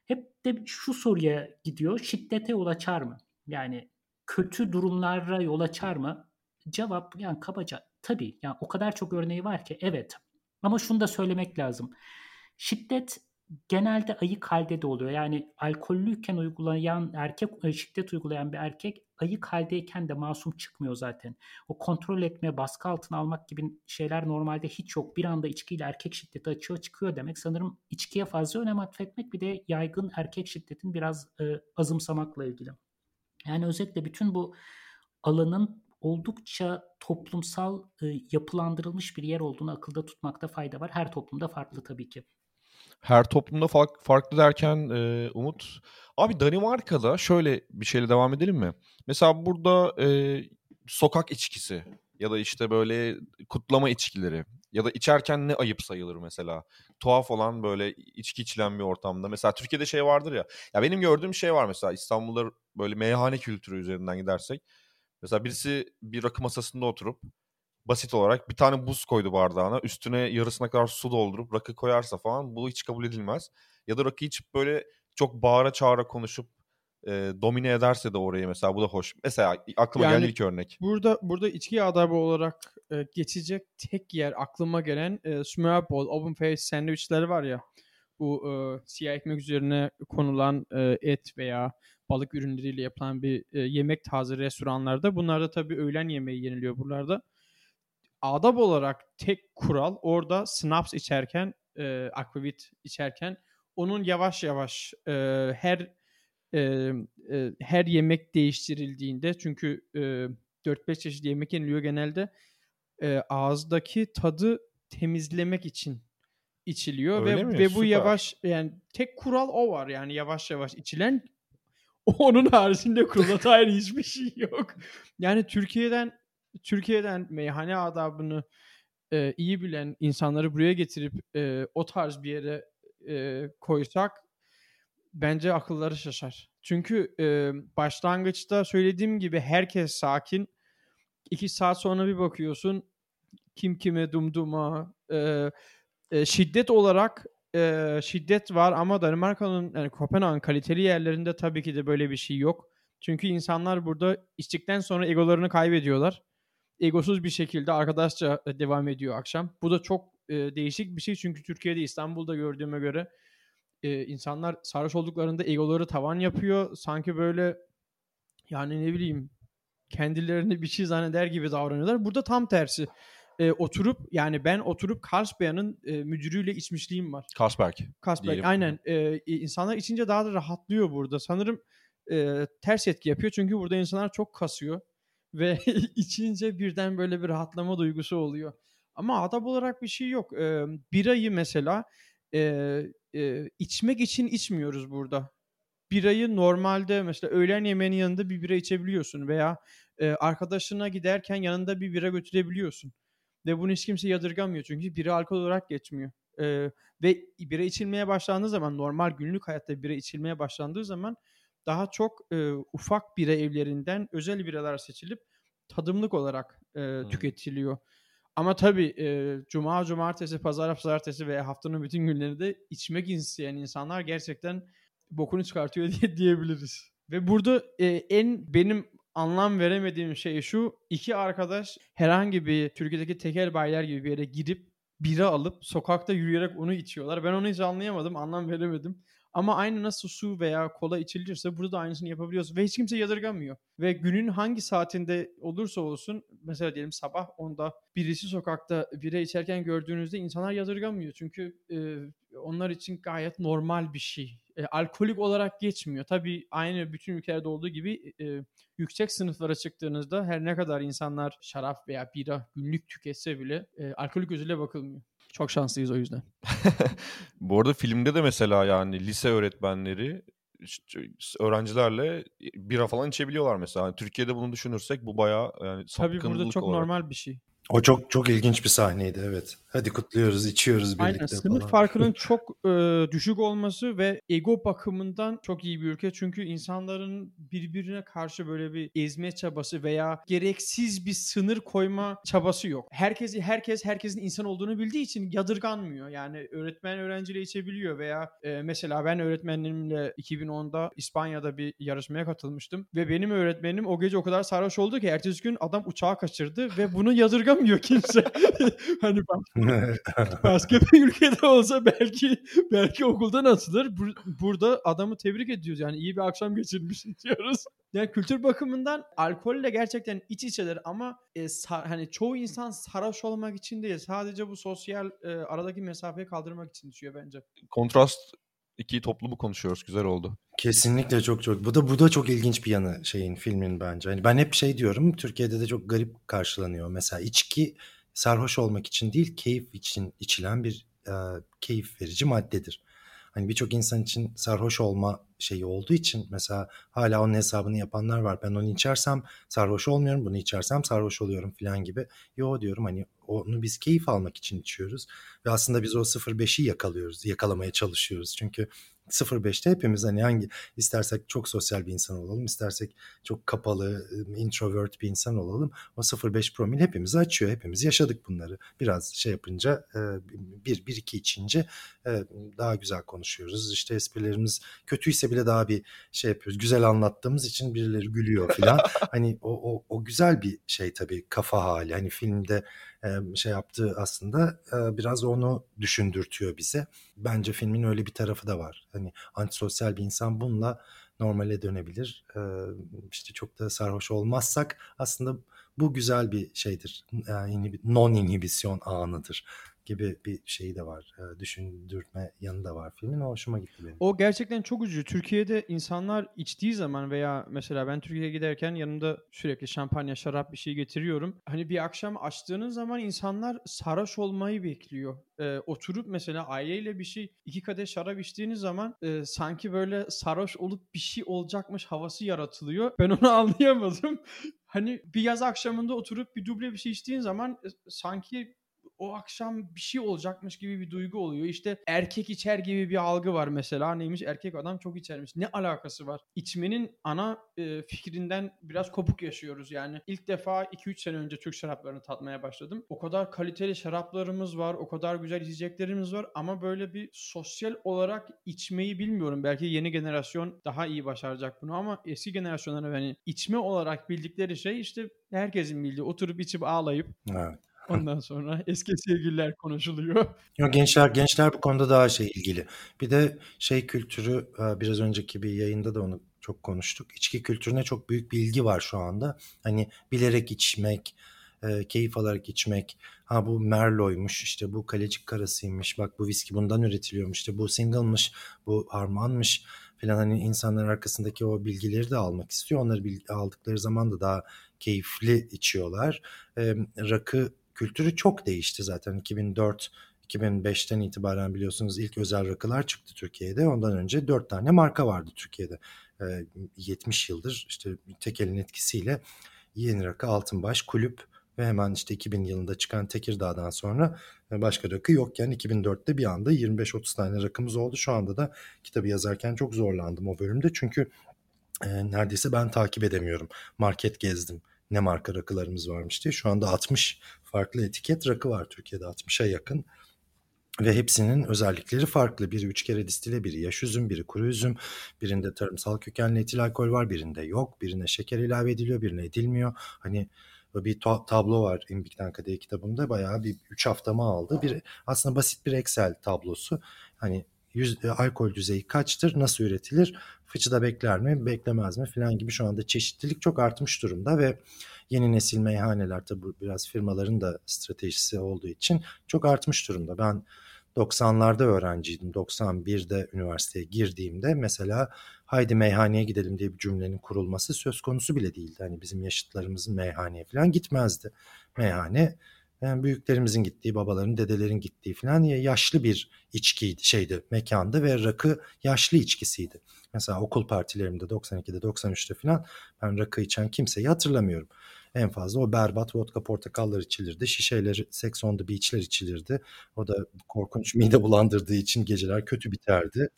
[SPEAKER 2] Hep de şu soruya gidiyor, şiddete yol açar mı? Yani kötü durumlara yol açar mı? Cevap yani kabaca tabii yani o kadar çok örneği var ki evet. Ama şunu da söylemek lazım. Şiddet genelde ayık halde de oluyor. Yani alkollüyken uygulayan erkek e, şiddet uygulayan bir erkek ayık haldeyken de masum çıkmıyor zaten. O kontrol etme, baskı altına almak gibi şeyler normalde hiç yok. Bir anda içkiyle erkek şiddeti açığa çıkıyor demek. Sanırım içkiye fazla önem atfetmek bir de yaygın erkek şiddetin biraz e, azımsamakla ilgili. Yani özetle bütün bu alanın oldukça toplumsal e, yapılandırılmış bir yer olduğunu akılda tutmakta fayda var. Her toplumda farklı tabii ki
[SPEAKER 1] her toplumda fark, farklı derken e, Umut. Abi Danimarka'da şöyle bir şeyle devam edelim mi? Mesela burada e, sokak içkisi ya da işte böyle kutlama içkileri ya da içerken ne ayıp sayılır mesela. Tuhaf olan böyle içki içilen bir ortamda. Mesela Türkiye'de şey vardır ya. Ya benim gördüğüm şey var mesela İstanbul'da böyle meyhane kültürü üzerinden gidersek. Mesela birisi bir rakı masasında oturup basit olarak bir tane buz koydu bardağına. Üstüne yarısına kadar su doldurup rakı koyarsa falan bu hiç kabul edilmez. Ya da rakı içip böyle çok bağıra çağıra konuşup e, domine ederse de orayı mesela bu da hoş. Mesela aklıma yani, geldi ilk örnek.
[SPEAKER 3] Burada burada içki adabı olarak e, geçecek tek yer aklıma gelen e, Smørrebrød, Open Face sandviçleri var ya. Bu e, siyah ekmek üzerine konulan e, et veya balık ürünleriyle yapılan bir e, yemek tarzı restoranlarda. Bunlarda tabii öğlen yemeği yeniliyor buralarda adab olarak tek kural orada snaps içerken, e, akvavit içerken onun yavaş yavaş e, her e, e, her yemek değiştirildiğinde çünkü e, 4-5 çeşit yemek yeniliyor genelde e, ağızdaki tadı temizlemek için içiliyor
[SPEAKER 1] Öyle
[SPEAKER 3] ve
[SPEAKER 1] mi?
[SPEAKER 3] ve bu
[SPEAKER 1] Süper.
[SPEAKER 3] yavaş yani tek kural o var yani yavaş yavaş içilen (laughs) onun haricinde kurula dair hiçbir şey yok. Yani Türkiye'den Türkiye'den meyhane adabını e, iyi bilen insanları buraya getirip e, o tarz bir yere e, koysak bence akılları şaşar. Çünkü e, başlangıçta söylediğim gibi herkes sakin. İki saat sonra bir bakıyorsun kim kime dumduma e, e, şiddet olarak e, şiddet var ama Danimarka'nın yani Kopenhag'ın kaliteli yerlerinde tabii ki de böyle bir şey yok. Çünkü insanlar burada içtikten sonra egolarını kaybediyorlar. Egosuz bir şekilde arkadaşça e, devam ediyor akşam. Bu da çok e, değişik bir şey çünkü Türkiye'de İstanbul'da gördüğüme göre e, insanlar sarhoş olduklarında egoları tavan yapıyor. Sanki böyle yani ne bileyim kendilerini bir şey zanneder gibi davranıyorlar. Burada tam tersi. E, oturup yani ben oturup Carlsberg'ın e, müdürüyle içmişliğim var.
[SPEAKER 1] Carlsberg.
[SPEAKER 3] Carlsberg
[SPEAKER 1] diyelim.
[SPEAKER 3] aynen. E, insanlar içince daha da rahatlıyor burada. Sanırım e, ters etki yapıyor çünkü burada insanlar çok kasıyor ve (laughs) içince birden böyle bir rahatlama duygusu oluyor. Ama adab olarak bir şey yok. E, birayı mesela e, e, içmek için içmiyoruz burada. Birayı normalde mesela öğlen yemeğinin yanında bir bira içebiliyorsun veya e, arkadaşına giderken yanında bir bira götürebiliyorsun. Ve bunu hiç kimse yadırgamıyor çünkü bira alkol olarak geçmiyor. E, ve bira içilmeye başlandığı zaman normal günlük hayatta bira içilmeye başlandığı zaman daha çok e, ufak bira evlerinden özel biralar seçilip tadımlık olarak e, tüketiliyor. Ama tabii e, cuma, cumartesi, pazar, pazartesi ve haftanın bütün günlerinde içmek isteyen insanlar gerçekten bokunu çıkartıyor (laughs) diye diyebiliriz. Ve burada e, en benim anlam veremediğim şey şu. iki arkadaş herhangi bir Türkiye'deki tekel bayiler gibi bir yere gidip bira alıp sokakta yürüyerek onu içiyorlar. Ben onu hiç anlayamadım, anlam veremedim. Ama aynı nasıl su veya kola içilirse burada da aynısını yapabiliyoruz. Ve hiç kimse yadırgamıyor. Ve günün hangi saatinde olursa olsun mesela diyelim sabah 10'da birisi sokakta bira içerken gördüğünüzde insanlar yadırgamıyor. Çünkü e, onlar için gayet normal bir şey. E, alkolik olarak geçmiyor. Tabii aynı bütün ülkelerde olduğu gibi e, yüksek sınıflara çıktığınızda her ne kadar insanlar şarap veya bira günlük tüketse bile e, alkolik gözüyle bakılmıyor. Çok şanslıyız o yüzden. (laughs)
[SPEAKER 1] Bu arada filmde de mesela yani lise öğretmenleri öğrencilerle bira falan içebiliyorlar mesela. Yani Türkiye'de bunu düşünürsek bu bayağı yani
[SPEAKER 3] Tabii burada çok
[SPEAKER 1] olarak.
[SPEAKER 3] normal bir şey.
[SPEAKER 4] O çok çok ilginç bir sahneydi evet. Hadi kutluyoruz, içiyoruz birlikte
[SPEAKER 3] Aynen sınıf
[SPEAKER 4] falan.
[SPEAKER 3] farkının (laughs) çok e, düşük olması ve ego bakımından çok iyi bir ülke. Çünkü insanların birbirine karşı böyle bir ezme çabası veya gereksiz bir sınır koyma çabası yok. Herkesi herkes herkesin insan olduğunu bildiği için yadırganmıyor. Yani öğretmen öğrenciyle içebiliyor veya e, mesela ben öğretmenimle 2010'da İspanya'da bir yarışmaya katılmıştım ve benim öğretmenim o gece o kadar sarhoş oldu ki ertesi gün adam uçağı kaçırdı ve bunu yadırgamıyor kimse. (laughs) hani bak Başka bir ülkede olsa belki belki okuldan atılır. Bur- burada adamı tebrik ediyoruz. Yani iyi bir akşam geçirmiş (laughs) diyoruz. Yani kültür bakımından alkolle gerçekten iç içeler ama e, sa- hani çoğu insan sarhoş olmak için değil. Sadece bu sosyal e, aradaki mesafeyi kaldırmak için içiyor bence.
[SPEAKER 1] Kontrast iki toplumu konuşuyoruz. Güzel oldu.
[SPEAKER 4] Kesinlikle çok çok. Bu da bu da çok ilginç bir yanı şeyin filmin bence. Hani ben hep şey diyorum. Türkiye'de de çok garip karşılanıyor. Mesela içki sarhoş olmak için değil, keyif için içilen bir e, keyif verici maddedir. Hani birçok insan için sarhoş olma şeyi olduğu için mesela hala onun hesabını yapanlar var. Ben onu içersem sarhoş olmuyorum, bunu içersem sarhoş oluyorum falan gibi. Yo diyorum hani onu biz keyif almak için içiyoruz. Ve aslında biz o 0.5'i yakalıyoruz, yakalamaya çalışıyoruz. Çünkü 0.5'te hepimiz hani hangi istersek çok sosyal bir insan olalım, istersek çok kapalı, introvert bir insan olalım. O 0.5 promil hepimizi açıyor. Hepimiz yaşadık bunları. Biraz şey yapınca bir, bir iki içince daha güzel konuşuyoruz. İşte esprilerimiz kötüyse bile daha bir şey yapıyoruz. Güzel anlattığımız için birileri gülüyor falan. (laughs) hani o, o, o güzel bir şey tabii kafa hali. Hani filmde şey yaptığı aslında biraz onu düşündürtüyor bize. Bence filmin öyle bir tarafı da var. Hani antisosyal bir insan bununla normale dönebilir. İşte çok da sarhoş olmazsak aslında bu güzel bir şeydir. Yani non inhibisyon anıdır gibi bir şey de var. E, düşündürme yanı da var filmin. O hoşuma gitti benim.
[SPEAKER 3] O gerçekten çok üzücü. Türkiye'de insanlar içtiği zaman veya mesela ben Türkiye'ye giderken yanımda sürekli şampanya, şarap bir şey getiriyorum. Hani bir akşam açtığınız zaman insanlar sarhoş olmayı bekliyor. Ee, oturup mesela aileyle bir şey iki kadeh şarap içtiğiniz zaman e, sanki böyle sarhoş olup bir şey olacakmış havası yaratılıyor. Ben onu (laughs) anlayamadım. Hani bir yaz akşamında oturup bir duble bir şey içtiğin zaman e, sanki o akşam bir şey olacakmış gibi bir duygu oluyor. İşte erkek içer gibi bir algı var mesela. Neymiş? Erkek adam çok içermiş. Ne alakası var? İçmenin ana e, fikrinden biraz kopuk yaşıyoruz yani. İlk defa 2-3 sene önce Türk şaraplarını tatmaya başladım. O kadar kaliteli şaraplarımız var. O kadar güzel içeceklerimiz var. Ama böyle bir sosyal olarak içmeyi bilmiyorum. Belki yeni generasyon daha iyi başaracak bunu ama eski generasyonlara hani içme olarak bildikleri şey işte herkesin bildiği oturup içip ağlayıp
[SPEAKER 4] Evet.
[SPEAKER 3] Ondan sonra eski sevgililer konuşuluyor.
[SPEAKER 4] Yok gençler gençler bu konuda daha şey ilgili. Bir de şey kültürü e, biraz önceki bir yayında da onu çok konuştuk. İçki kültürüne çok büyük bir ilgi var şu anda. Hani bilerek içmek, e, keyif alarak içmek. Ha bu Merlot'ymuş, işte bu kalecik karasıymış, bak bu viski bundan üretiliyormuş, işte bu single'mış, bu harmanmış falan hani insanların arkasındaki o bilgileri de almak istiyor. Onları aldıkları zaman da daha keyifli içiyorlar. E, rakı kültürü çok değişti zaten 2004 2005'ten itibaren biliyorsunuz ilk özel rakılar çıktı Türkiye'de. Ondan önce 4 tane marka vardı Türkiye'de. E, 70 yıldır işte tek elin etkisiyle Yeni Rakı, Altınbaş, Kulüp ve hemen işte 2000 yılında çıkan Tekirdağ'dan sonra başka rakı yokken 2004'te bir anda 25-30 tane rakımız oldu. Şu anda da kitabı yazarken çok zorlandım o bölümde çünkü e, neredeyse ben takip edemiyorum. Market gezdim ne marka rakılarımız varmış diye. Şu anda 60 farklı etiket rakı var Türkiye'de 60'a yakın. Ve hepsinin özellikleri farklı. Biri üç kere distile, biri yaş üzüm, biri kuru üzüm. Birinde tarımsal kökenli etil alkol var, birinde yok. Birine şeker ilave ediliyor, birine edilmiyor. Hani bir tablo var İmbik'ten Kadeh kitabımda. Bayağı bir üç haftamı aldı. Bir, aslında basit bir Excel tablosu. Hani yüz, alkol düzeyi kaçtır, nasıl üretilir, fıçıda bekler mi, beklemez mi filan gibi şu anda çeşitlilik çok artmış durumda ve yeni nesil meyhaneler tabi biraz firmaların da stratejisi olduğu için çok artmış durumda. Ben 90'larda öğrenciydim. 91'de üniversiteye girdiğimde mesela haydi meyhaneye gidelim diye bir cümlenin kurulması söz konusu bile değildi. Hani bizim yaşıtlarımızın meyhaneye falan gitmezdi. Meyhane yani büyüklerimizin gittiği, babaların, dedelerin gittiği falan yaşlı bir içkiydi, şeydi, mekandı ve rakı yaşlı içkisiydi. Mesela okul partilerimde 92'de, 93'te falan ben rakı içen kimseyi hatırlamıyorum. En fazla o berbat vodka portakallar içilirdi. Şişeler, Sex on the Beach'ler içilirdi. O da korkunç (laughs) mide bulandırdığı için geceler kötü biterdi.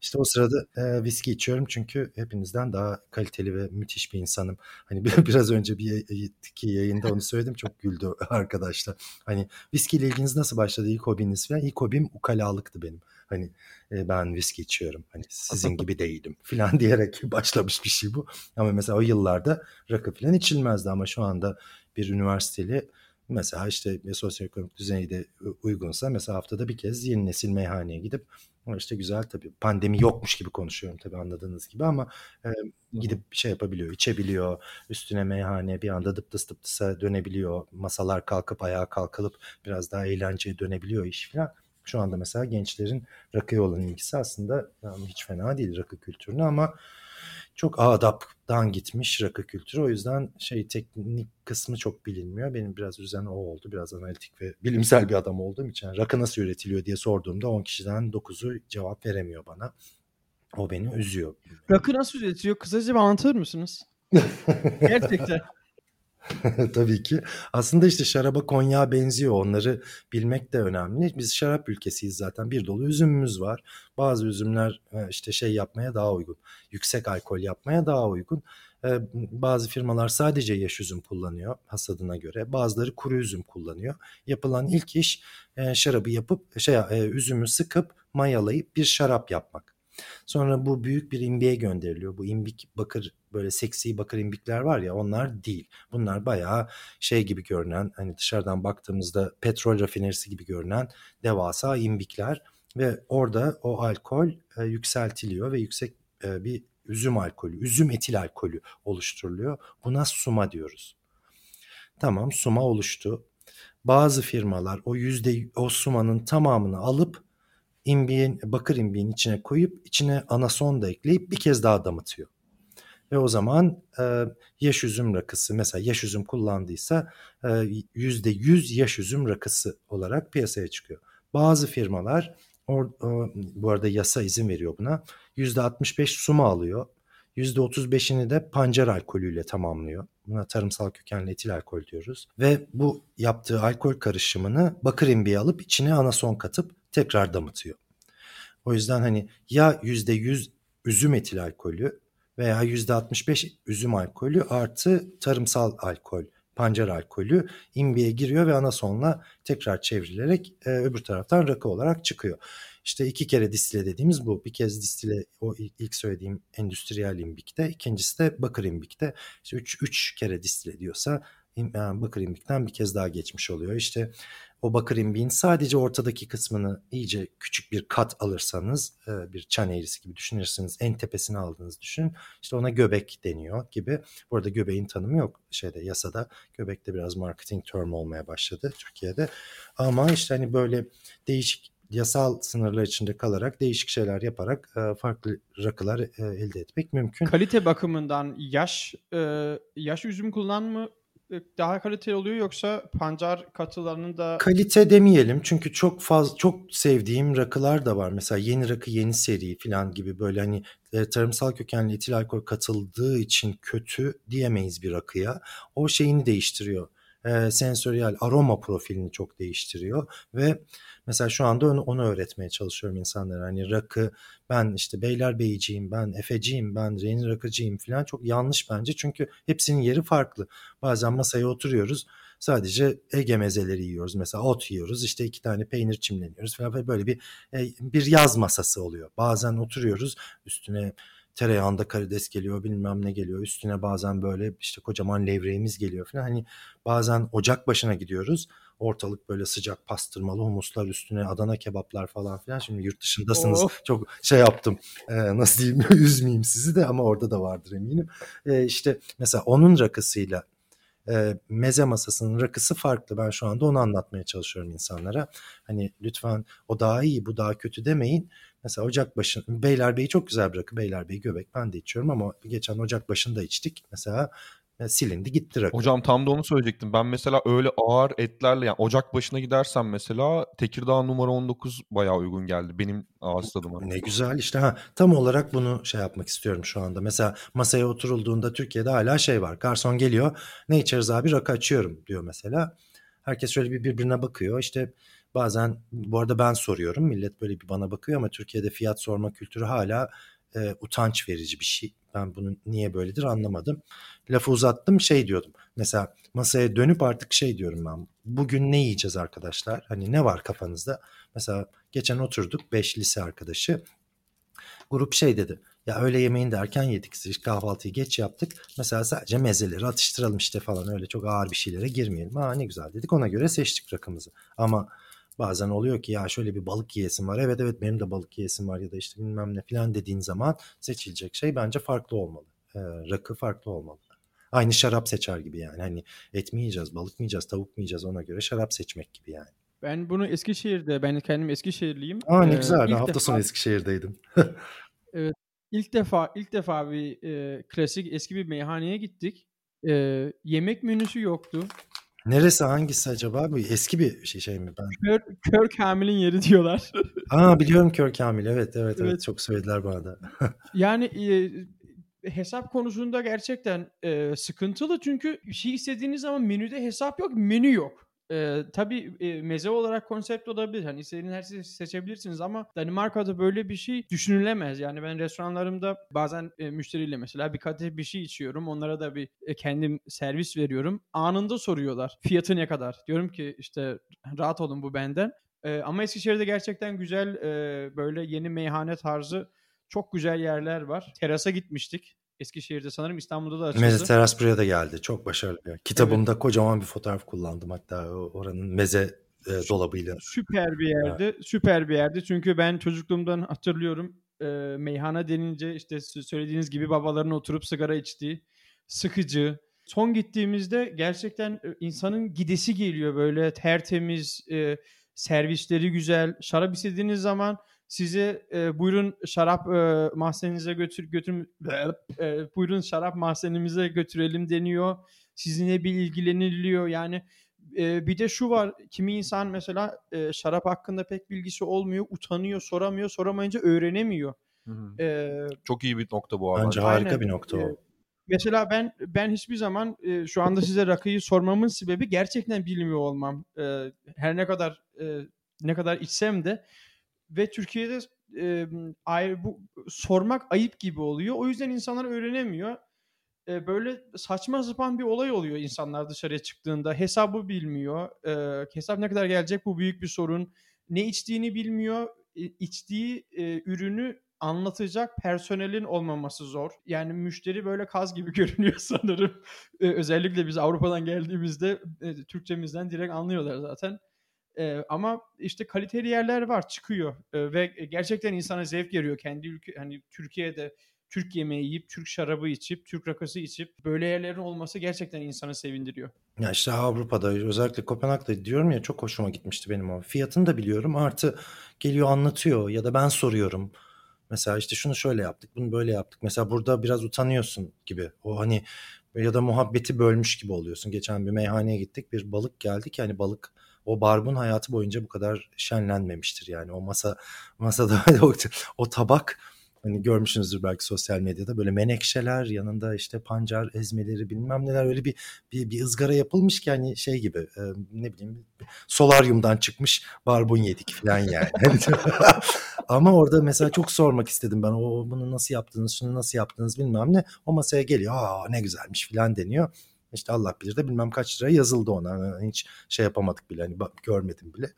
[SPEAKER 4] İşte o sırada e, viski içiyorum çünkü hepinizden daha kaliteli ve müthiş bir insanım. Hani (laughs) biraz önce bir iki yayında onu söyledim çok güldü (laughs) arkadaşlar. Hani viskiyle ilginiz nasıl başladı ilk hobiniz falan? İlk hobim ukalalıktı benim. Hani e, ben viski içiyorum. Hani sizin (laughs) gibi değilim falan (laughs) diyerek başlamış bir şey bu. Ama mesela o yıllarda rakı falan içilmezdi ama şu anda bir üniversiteli mesela işte sosyoekonomik düzeyde uygunsa mesela haftada bir kez yeni nesil meyhaneye gidip işte güzel tabii pandemi yokmuş gibi konuşuyorum tabii anladığınız gibi ama e, gidip şey yapabiliyor, içebiliyor. Üstüne meyhane bir anda dıptıs dıptısa dönebiliyor. Masalar kalkıp ayağa kalkılıp biraz daha eğlenceye dönebiliyor iş falan. Şu anda mesela gençlerin rakıya olan ilgisi aslında yani hiç fena değil rakı kültürüne ama çok adaptan gitmiş rakı kültürü. O yüzden şey teknik kısmı çok bilinmiyor. Benim biraz üzen o oldu. Biraz analitik ve bilimsel bir adam olduğum için rakı nasıl üretiliyor diye sorduğumda 10 kişiden 9'u cevap veremiyor bana. O beni üzüyor.
[SPEAKER 3] Rakı nasıl üretiliyor? Kısaca bir anlatır mısınız? (laughs) Gerçekten. (laughs)
[SPEAKER 4] Tabii ki. Aslında işte şaraba konyağa benziyor. Onları bilmek de önemli. Biz şarap ülkesiyiz zaten. Bir dolu üzümümüz var. Bazı üzümler e, işte şey yapmaya daha uygun. Yüksek alkol yapmaya daha uygun. E, bazı firmalar sadece yaş üzüm kullanıyor hasadına göre. Bazıları kuru üzüm kullanıyor. Yapılan ilk iş e, şarabı yapıp şey üzümü sıkıp mayalayıp bir şarap yapmak. Sonra bu büyük bir imbiğe gönderiliyor. Bu imbik bakır böyle seksi bakır imbikler var ya onlar değil. Bunlar bayağı şey gibi görünen hani dışarıdan baktığımızda petrol rafinerisi gibi görünen devasa imbikler ve orada o alkol e, yükseltiliyor ve yüksek e, bir üzüm alkolü, üzüm etil alkolü oluşturuluyor. Buna suma diyoruz. Tamam suma oluştu. bazı firmalar o yüzde o sumanın tamamını alıp imbiğin, bakır imbiğin içine koyup içine anason da ekleyip bir kez daha damıtıyor. Ve o zaman e, yaş üzüm rakısı mesela yaş üzüm kullandıysa yüzde yüz yaş üzüm rakısı olarak piyasaya çıkıyor. Bazı firmalar or, o, bu arada yasa izin veriyor buna. Yüzde 65 suma alıyor. Yüzde 35'ini de pancar alkolüyle tamamlıyor. Buna tarımsal kökenli etil alkol diyoruz. Ve bu yaptığı alkol karışımını bakır imbiğe alıp içine anason katıp tekrar damıtıyor. O yüzden hani ya %100 üzüm etil alkolü veya %65 üzüm alkolü artı tarımsal alkol, pancar alkolü imbiye giriyor ve anasonla tekrar çevrilerek e, öbür taraftan rakı olarak çıkıyor. İşte iki kere distile dediğimiz bu. Bir kez distile o ilk söylediğim endüstriyel imbikte, ikincisi de bakır imbikte. İşte üç, üç kere distile diyorsa yani bakır imbikten bir kez daha geçmiş oluyor. İşte o bakır imbiğin sadece ortadaki kısmını iyice küçük bir kat alırsanız e, bir çan eğrisi gibi düşünürsünüz en tepesini aldığınızı düşün. İşte ona göbek deniyor gibi. Bu arada göbeğin tanımı yok şeyde yasada. Göbek de biraz marketing term olmaya başladı Türkiye'de. Ama işte hani böyle değişik yasal sınırlar içinde kalarak değişik şeyler yaparak e, farklı rakılar e, elde etmek mümkün.
[SPEAKER 3] Kalite bakımından yaş yaş üzüm kullanımı daha kaliteli oluyor yoksa pancar katılarının da
[SPEAKER 4] Kalite demeyelim çünkü çok fazla çok sevdiğim rakılar da var. Mesela yeni rakı yeni seri falan gibi böyle hani e, tarımsal kökenli etil alkol katıldığı için kötü diyemeyiz bir rakıya. O şeyini değiştiriyor. E, sensöriyel aroma profilini çok değiştiriyor ve Mesela şu anda onu, onu öğretmeye çalışıyorum insanlara. Hani rakı ben işte Beylerbeyi'ciyim, ben Efe'ciyim, ben Reyni Rakıcıyım falan çok yanlış bence. Çünkü hepsinin yeri farklı. Bazen masaya oturuyoruz sadece Ege mezeleri yiyoruz. Mesela ot yiyoruz işte iki tane peynir çimleniyoruz falan böyle bir e, bir yaz masası oluyor. Bazen oturuyoruz üstüne tereyağında karides geliyor bilmem ne geliyor üstüne bazen böyle işte kocaman levreğimiz geliyor falan hani bazen ocak başına gidiyoruz ortalık böyle sıcak pastırmalı humuslar üstüne Adana kebaplar falan filan. Şimdi yurt dışındasınız. Oh. Çok şey yaptım. E, nasıl diyeyim (laughs) üzmeyeyim sizi de ama orada da vardır eminim. E, işte mesela onun rakısıyla e, meze masasının rakısı farklı. Ben şu anda onu anlatmaya çalışıyorum insanlara. Hani lütfen o daha iyi bu daha kötü demeyin. Mesela Ocak başın Beylerbeyi çok güzel bir rakı. Beylerbeyi göbek ben de içiyorum ama geçen Ocak başında içtik. Mesela yani silindi gitti rakı.
[SPEAKER 1] Hocam tam da onu söyleyecektim. Ben mesela öyle ağır etlerle yani ocak başına gidersem mesela Tekirdağ numara 19 bayağı uygun geldi benim ağız tadıma.
[SPEAKER 4] Ne güzel işte ha tam olarak bunu şey yapmak istiyorum şu anda. Mesela masaya oturulduğunda Türkiye'de hala şey var. Garson geliyor. Ne içeriz abi rakı açıyorum diyor mesela. Herkes şöyle bir birbirine bakıyor. İşte bazen bu arada ben soruyorum. Millet böyle bir bana bakıyor ama Türkiye'de fiyat sorma kültürü hala e, utanç verici bir şey. Ben bunu niye böyledir anlamadım. Lafı uzattım şey diyordum. Mesela masaya dönüp artık şey diyorum ben. Bugün ne yiyeceğiz arkadaşlar? Hani ne var kafanızda? Mesela geçen oturduk 5 lise arkadaşı. Grup şey dedi. Ya öyle yemeğini de erken yedik. İşte kahvaltıyı geç yaptık. Mesela sadece mezeleri atıştıralım işte falan. Öyle çok ağır bir şeylere girmeyelim. Ha ne güzel dedik. Ona göre seçtik rakımızı. Ama Bazen oluyor ki ya şöyle bir balık yiyesim var. Evet evet benim de balık yiyesim var ya da işte bilmem ne falan dediğin zaman seçilecek şey bence farklı olmalı. Ee, rakı farklı olmalı. Aynı şarap seçer gibi yani. Hani et mi yiyeceğiz, balık mı yiyeceğiz, tavuk mu yiyeceğiz ona göre şarap seçmek gibi yani.
[SPEAKER 3] Ben bunu Eskişehir'de, ben kendim Eskişehirliyim.
[SPEAKER 4] Aa ne güzel. Ee, hafta defa, sonu Eskişehir'deydim. (laughs)
[SPEAKER 3] evet. İlk defa ilk defa bir e, klasik eski bir meyhaneye gittik. E, yemek menüsü yoktu.
[SPEAKER 4] Neresi hangisi acaba? Bu eski bir şey, şey mi? Ben...
[SPEAKER 3] Kör, Kör Kamil'in yeri diyorlar.
[SPEAKER 4] Aa biliyorum Kör Kamil. Evet, evet evet evet çok söylediler bana da. (laughs)
[SPEAKER 3] yani e, hesap konusunda gerçekten e, sıkıntılı çünkü şey istediğiniz zaman menüde hesap yok, menü yok. Ee, tabii e, meze olarak konsept olabilir. Hani istediğiniz her şeyi seçebilirsiniz ama Danimarka'da böyle bir şey düşünülemez. Yani ben restoranlarımda bazen e, müşteriyle mesela bir kadeh bir şey içiyorum. Onlara da bir e, kendim servis veriyorum. Anında soruyorlar. Fiyatı ne kadar? Diyorum ki işte rahat olun bu benden. E, ama Eskişehir'de gerçekten güzel e, böyle yeni meyhane tarzı çok güzel yerler var. Terasa gitmiştik. Eskişehir'de sanırım İstanbul'da da açıldı.
[SPEAKER 4] Meze Teras buraya da geldi. Çok başarılı. Kitabımda evet. kocaman bir fotoğraf kullandım hatta oranın meze e, dolabıyla.
[SPEAKER 3] Süper bir yerdi. Evet. Süper bir yerdi. Çünkü ben çocukluğumdan hatırlıyorum. E, meyhana denince işte söylediğiniz gibi babaların oturup sigara içtiği sıkıcı, Son gittiğimizde gerçekten e, insanın gidesi geliyor böyle tertemiz, e, servisleri güzel. Şarap istediğiniz zaman size e, buyurun şarap e, mahzeninize götür götür e, buyurun şarap mahzenimize götürelim deniyor. Sizinle bir ilgileniliyor. Yani e, bir de şu var kimi insan mesela e, şarap hakkında pek bilgisi olmuyor, utanıyor, soramıyor, soramayınca öğrenemiyor.
[SPEAKER 1] Hı hı.
[SPEAKER 3] E,
[SPEAKER 1] Çok iyi bir nokta bu.
[SPEAKER 4] Bence harika
[SPEAKER 3] Aynen.
[SPEAKER 4] bir nokta o.
[SPEAKER 3] Ee, Mesela ben ben hiçbir zaman e, şu anda size rakıyı sormamın sebebi gerçekten bilmiyor olmam. E, her ne kadar e, ne kadar içsem de ve Türkiye'de e, ayrı bu sormak ayıp gibi oluyor. O yüzden insanlar öğrenemiyor. E, böyle saçma sapan bir olay oluyor insanlar dışarıya çıktığında. Hesabı bilmiyor. E, hesap ne kadar gelecek bu büyük bir sorun. Ne içtiğini bilmiyor. E, içtiği e, ürünü anlatacak personelin olmaması zor. Yani müşteri böyle kaz gibi (laughs) görünüyor sanırım. Ee, özellikle biz Avrupa'dan geldiğimizde e, Türkçemizden direkt anlıyorlar zaten. Ee, ama işte kaliteli yerler var çıkıyor Ee, ve gerçekten insana zevk veriyor kendi ülke hani Türkiye'de Türk yemeği yiyip Türk şarabı içip Türk rakısı içip böyle yerlerin olması gerçekten insanı sevindiriyor.
[SPEAKER 4] Ya işte Avrupa'da özellikle Kopenhag'da diyorum ya çok hoşuma gitmişti benim o. Fiyatını da biliyorum artı geliyor anlatıyor ya da ben soruyorum. Mesela işte şunu şöyle yaptık, bunu böyle yaptık. Mesela burada biraz utanıyorsun gibi. O hani ya da muhabbeti bölmüş gibi oluyorsun. Geçen bir meyhaneye gittik, bir balık geldik. Yani balık o barbun hayatı boyunca bu kadar şenlenmemiştir yani. O masa masada o, tabak hani görmüşsünüzdür belki sosyal medyada böyle menekşeler yanında işte pancar ezmeleri bilmem neler öyle bir bir, bir ızgara yapılmış ki hani şey gibi e, ne bileyim solaryumdan çıkmış barbun yedik falan yani. (laughs) Ama orada mesela çok sormak istedim ben o bunu nasıl yaptınız şunu nasıl yaptınız bilmem ne o masaya geliyor aa ne güzelmiş falan deniyor. İşte Allah bilir de bilmem kaç lira yazıldı ona. Hiç şey yapamadık bile hani bak, görmedim bile.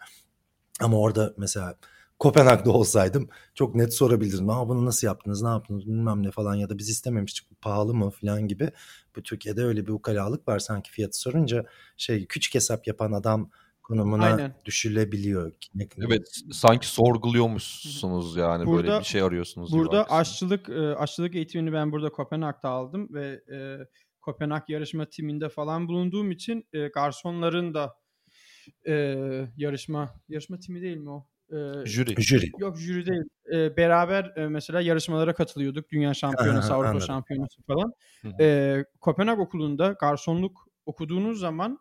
[SPEAKER 4] Ama orada mesela Kopenhag'da olsaydım çok net sorabilirdim. Aa bunu nasıl yaptınız, ne yaptınız bilmem ne falan ya da biz istememiştik pahalı mı falan gibi. Bu Türkiye'de öyle bir ukalalık var sanki fiyatı sorunca şey küçük hesap yapan adam konumuna
[SPEAKER 3] Aynen.
[SPEAKER 4] düşülebiliyor.
[SPEAKER 1] Evet sanki sorguluyormuşsunuz yani böyle
[SPEAKER 3] Burada-
[SPEAKER 1] bir şey arıyorsunuz.
[SPEAKER 3] Burada aşçılık aşçılık eğitimini ben burada Kopenhag'da aldım ve e, Kopenhag yarışma timinde falan bulunduğum için e, garsonların da e, yarışma yarışma timi değil mi o? E,
[SPEAKER 1] Jüri.
[SPEAKER 4] Jüri.
[SPEAKER 3] Yok jüri değil. E, beraber e, mesela yarışmalara katılıyorduk. Dünya şampiyonası, Avrupa
[SPEAKER 4] anladım.
[SPEAKER 3] şampiyonası falan.
[SPEAKER 1] Hı hı.
[SPEAKER 3] E, Kopenhag okulunda garsonluk okuduğunuz zaman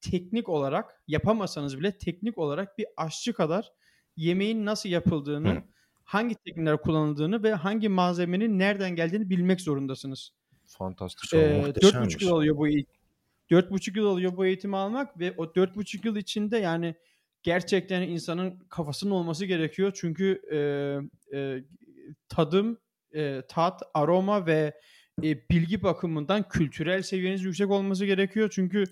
[SPEAKER 3] teknik olarak yapamasanız bile teknik olarak bir aşçı kadar yemeğin nasıl yapıldığını,
[SPEAKER 4] Hı.
[SPEAKER 3] hangi teknikler kullanıldığını ve hangi malzemenin nereden geldiğini bilmek zorundasınız.
[SPEAKER 1] Fantastik.
[SPEAKER 3] Ee, dört
[SPEAKER 4] muhteşemmiş.
[SPEAKER 3] buçuk yıl alıyor bu eğitim. Dört buçuk yıl alıyor bu eğitimi almak ve o dört buçuk yıl içinde yani gerçekten insanın kafasının olması gerekiyor. Çünkü e, e, tadım, e, tat, aroma ve e, bilgi bakımından kültürel seviyeniz yüksek olması gerekiyor. Çünkü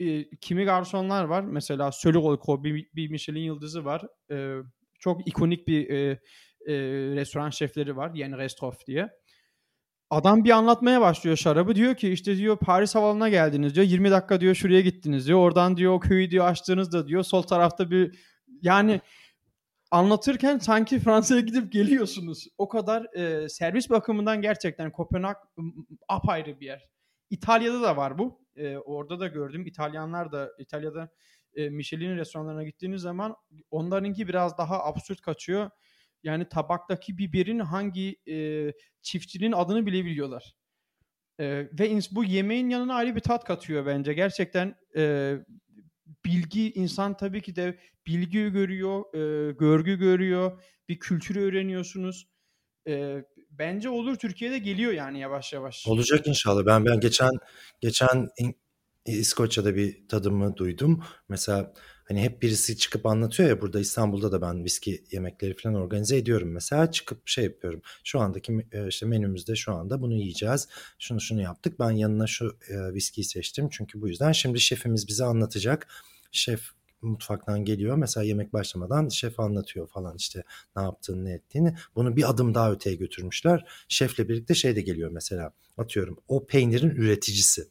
[SPEAKER 3] e, kimi garsonlar var. Mesela Sölükolko bir, bir Michelin yıldızı var. E, çok ikonik bir e, e, restoran şefleri var. Yani Restroff diye. Adam bir anlatmaya başlıyor şarabı. Diyor ki işte diyor Paris Havalı'na geldiniz diyor. 20 dakika diyor şuraya gittiniz diyor. Oradan diyor o köyü diyor açtığınızda diyor. Sol tarafta bir yani anlatırken sanki (laughs) Fransa'ya gidip geliyorsunuz. O kadar e, servis bakımından gerçekten Kopenhag apayrı bir yer. İtalya'da da var bu. E, orada da gördüm. İtalyanlar da İtalya'da e, Michelin restoranlarına gittiğiniz zaman onlarınki biraz daha absürt kaçıyor. Yani tabaktaki biberin hangi e, çiftçinin adını bile biliyorlar. E, ve bu yemeğin yanına ayrı bir tat katıyor bence. Gerçekten e, bilgi insan tabii ki de bilgi görüyor, e, görgü görüyor, bir kültürü öğreniyorsunuz. E, bence olur Türkiye'de geliyor yani yavaş yavaş.
[SPEAKER 4] Olacak inşallah. Ben ben geçen geçen İskoçya'da bir tadımı duydum. Mesela hani hep birisi çıkıp anlatıyor ya burada İstanbul'da da ben viski yemekleri falan organize ediyorum. Mesela çıkıp şey yapıyorum. Şu andaki e, işte menümüzde şu anda bunu yiyeceğiz. Şunu şunu yaptık. Ben yanına şu e, viskiyi seçtim. Çünkü bu yüzden şimdi şefimiz bize anlatacak. Şef mutfaktan geliyor. Mesela yemek başlamadan şef anlatıyor falan işte ne yaptığını ne ettiğini. Bunu bir adım daha öteye götürmüşler. Şefle birlikte şey de geliyor mesela. Atıyorum o peynirin üreticisi.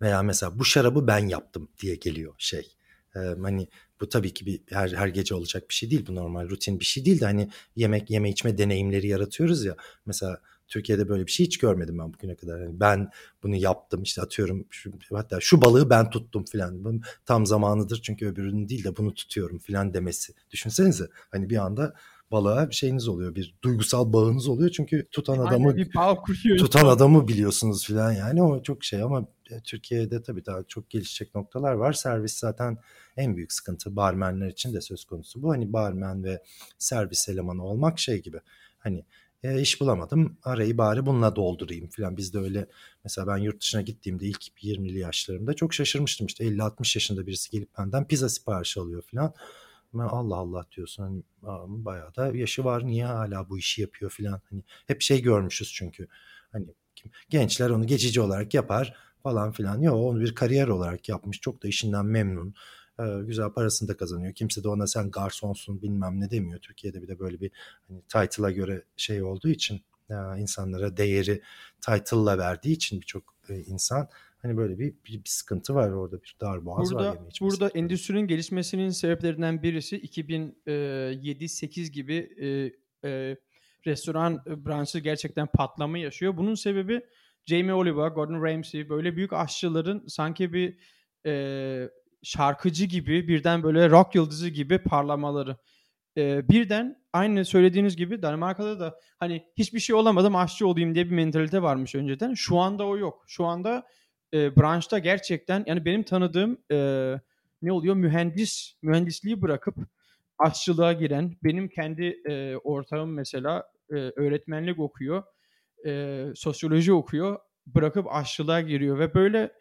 [SPEAKER 4] Veya mesela bu şarabı ben yaptım diye geliyor şey. Ee, hani bu tabii ki bir her her gece olacak bir şey değil. Bu normal rutin bir şey değil de hani yemek yeme içme deneyimleri yaratıyoruz ya. Mesela Türkiye'de böyle bir şey hiç görmedim ben bugüne kadar. Yani ben bunu yaptım işte atıyorum şu, hatta şu balığı ben tuttum filan. Tam zamanıdır çünkü öbürünün değil de bunu tutuyorum filan demesi. Düşünsenize hani bir anda balığa bir şeyiniz oluyor. Bir duygusal bağınız oluyor. Çünkü tutan adamı tutan adamı biliyorsunuz filan yani o çok şey ama Türkiye'de tabii daha çok gelişecek noktalar var. Servis zaten en büyük sıkıntı barmenler için de söz konusu. Bu hani barmen ve servis elemanı olmak şey gibi. Hani e, iş bulamadım arayı bari bununla doldurayım filan. Biz de öyle mesela ben yurt dışına gittiğimde ilk 20'li yaşlarımda çok şaşırmıştım işte 50-60 yaşında birisi gelip benden pizza siparişi alıyor filan. Ben Allah Allah diyorsun hani bayağı da yaşı var niye hala bu işi yapıyor filan. Hani hep şey görmüşüz çünkü hani gençler onu geçici olarak yapar falan filan. Yok onu bir kariyer olarak yapmış çok da işinden memnun. Ee, güzel parasını da kazanıyor. Kimse de ona sen garsonsun bilmem ne demiyor. Türkiye'de bir de böyle bir hani title'a göre şey olduğu için e, insanlara değeri title'la verdiği için birçok e, insan hani böyle bir, bir, bir sıkıntı var orada bir darboğaz
[SPEAKER 3] burada,
[SPEAKER 4] var.
[SPEAKER 3] Burada endüstrinin gelişmesinin sebeplerinden birisi 2007-8 gibi e, e, restoran branşı gerçekten patlama yaşıyor. Bunun sebebi Jamie Oliver, Gordon Ramsay böyle büyük aşçıların sanki bir e, şarkıcı gibi birden böyle rock yıldızı gibi parlamaları. Ee, birden aynı söylediğiniz gibi Danimarka'da da hani hiçbir şey olamadım aşçı olayım diye bir mentalite varmış önceden. Şu anda o yok. Şu anda e, branşta gerçekten yani benim tanıdığım e, ne oluyor mühendis mühendisliği bırakıp aşçılığa giren benim kendi e, ortağım mesela e, öğretmenlik okuyor e, sosyoloji okuyor bırakıp aşçılığa giriyor ve böyle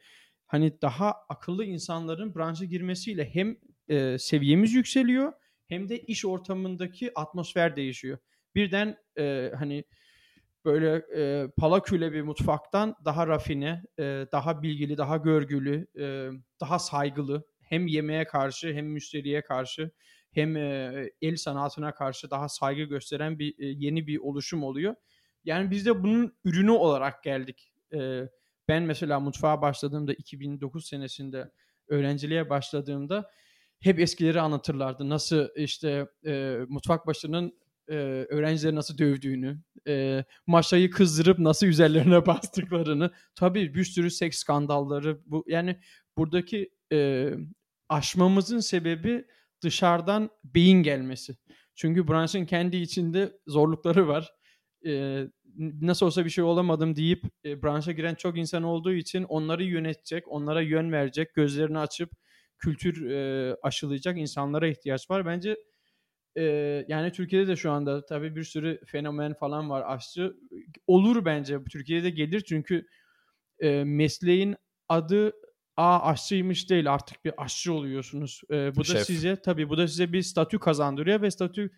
[SPEAKER 3] hani daha akıllı insanların branşa girmesiyle hem e, seviyemiz yükseliyor hem de iş ortamındaki atmosfer değişiyor. Birden e, hani böyle e, palaküle bir mutfaktan daha rafine, e, daha bilgili, daha görgülü, e, daha saygılı hem yemeğe karşı hem müşteriye karşı hem e, el sanatına karşı daha saygı gösteren bir e, yeni bir oluşum oluyor. Yani biz de bunun ürünü olarak geldik. E, ben mesela mutfağa başladığımda 2009 senesinde öğrenciliğe başladığımda hep eskileri anlatırlardı. Nasıl işte e, mutfak başının e, öğrencileri nasıl dövdüğünü, e, maşayı kızdırıp nasıl üzerlerine (laughs) bastıklarını. Tabii bir sürü seks skandalları. Bu yani buradaki e, aşmamızın sebebi dışarıdan beyin gelmesi. Çünkü branşın kendi içinde zorlukları var. E, nasıl olsa bir şey olamadım deyip e, branşa giren çok insan olduğu için onları yönetecek, onlara yön verecek, gözlerini açıp kültür e, aşılayacak insanlara ihtiyaç var. Bence e, yani Türkiye'de de şu anda tabii bir sürü fenomen falan var aşçı. Olur bence Türkiye'de gelir çünkü e, mesleğin adı a aşçıymış değil artık bir aşçı oluyorsunuz. E, bu Şef. da size tabii bu da size bir statü kazandırıyor ve statü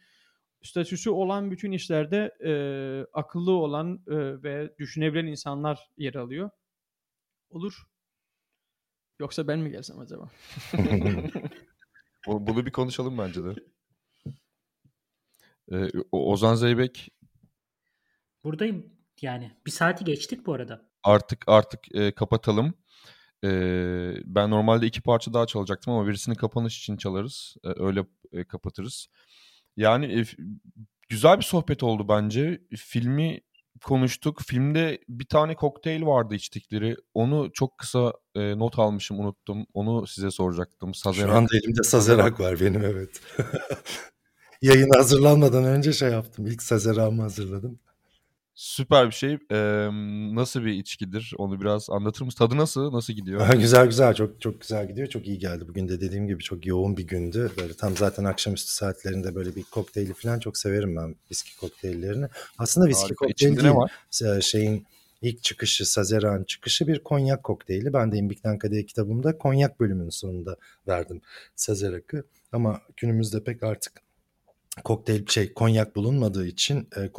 [SPEAKER 3] statüsü olan bütün işlerde e, akıllı olan e, ve düşünebilen insanlar yer alıyor. Olur. Yoksa ben mi gelsem acaba? (laughs)
[SPEAKER 1] Bunu bir konuşalım bence de. Ee, Ozan Zeybek.
[SPEAKER 2] Buradayım yani. Bir saati geçtik bu arada.
[SPEAKER 1] Artık artık e, kapatalım. E, ben normalde iki parça daha çalacaktım ama birisini kapanış için çalarız. E, öyle e, kapatırız. Yani e, güzel bir sohbet oldu bence. Filmi konuştuk. Filmde bir tane kokteyl vardı içtikleri. Onu çok kısa e, not almışım unuttum. Onu size soracaktım.
[SPEAKER 4] Sazerak. Şu anda elimde Sazerak var benim evet. (laughs) Yayın hazırlanmadan önce şey yaptım. İlk Sazerak'ımı hazırladım.
[SPEAKER 1] Süper bir şey. Ee, nasıl bir içkidir? Onu biraz anlatır mısın? Tadı nasıl? Nasıl gidiyor? (laughs)
[SPEAKER 4] güzel güzel. Çok çok güzel gidiyor. Çok iyi geldi. Bugün de dediğim gibi çok yoğun bir gündü. Böyle tam zaten akşamüstü saatlerinde böyle bir kokteyli falan çok severim ben viski kokteyllerini. Aslında viski Harika. kokteyli değil. Var? Şeyin ilk çıkışı, Sazeran çıkışı bir konyak kokteyli. Ben de İmbik'ten Kadeh kitabımda konyak bölümünün sonunda verdim Sazerak'ı. Ama günümüzde pek artık kokteyl şey konyak bulunmadığı için e,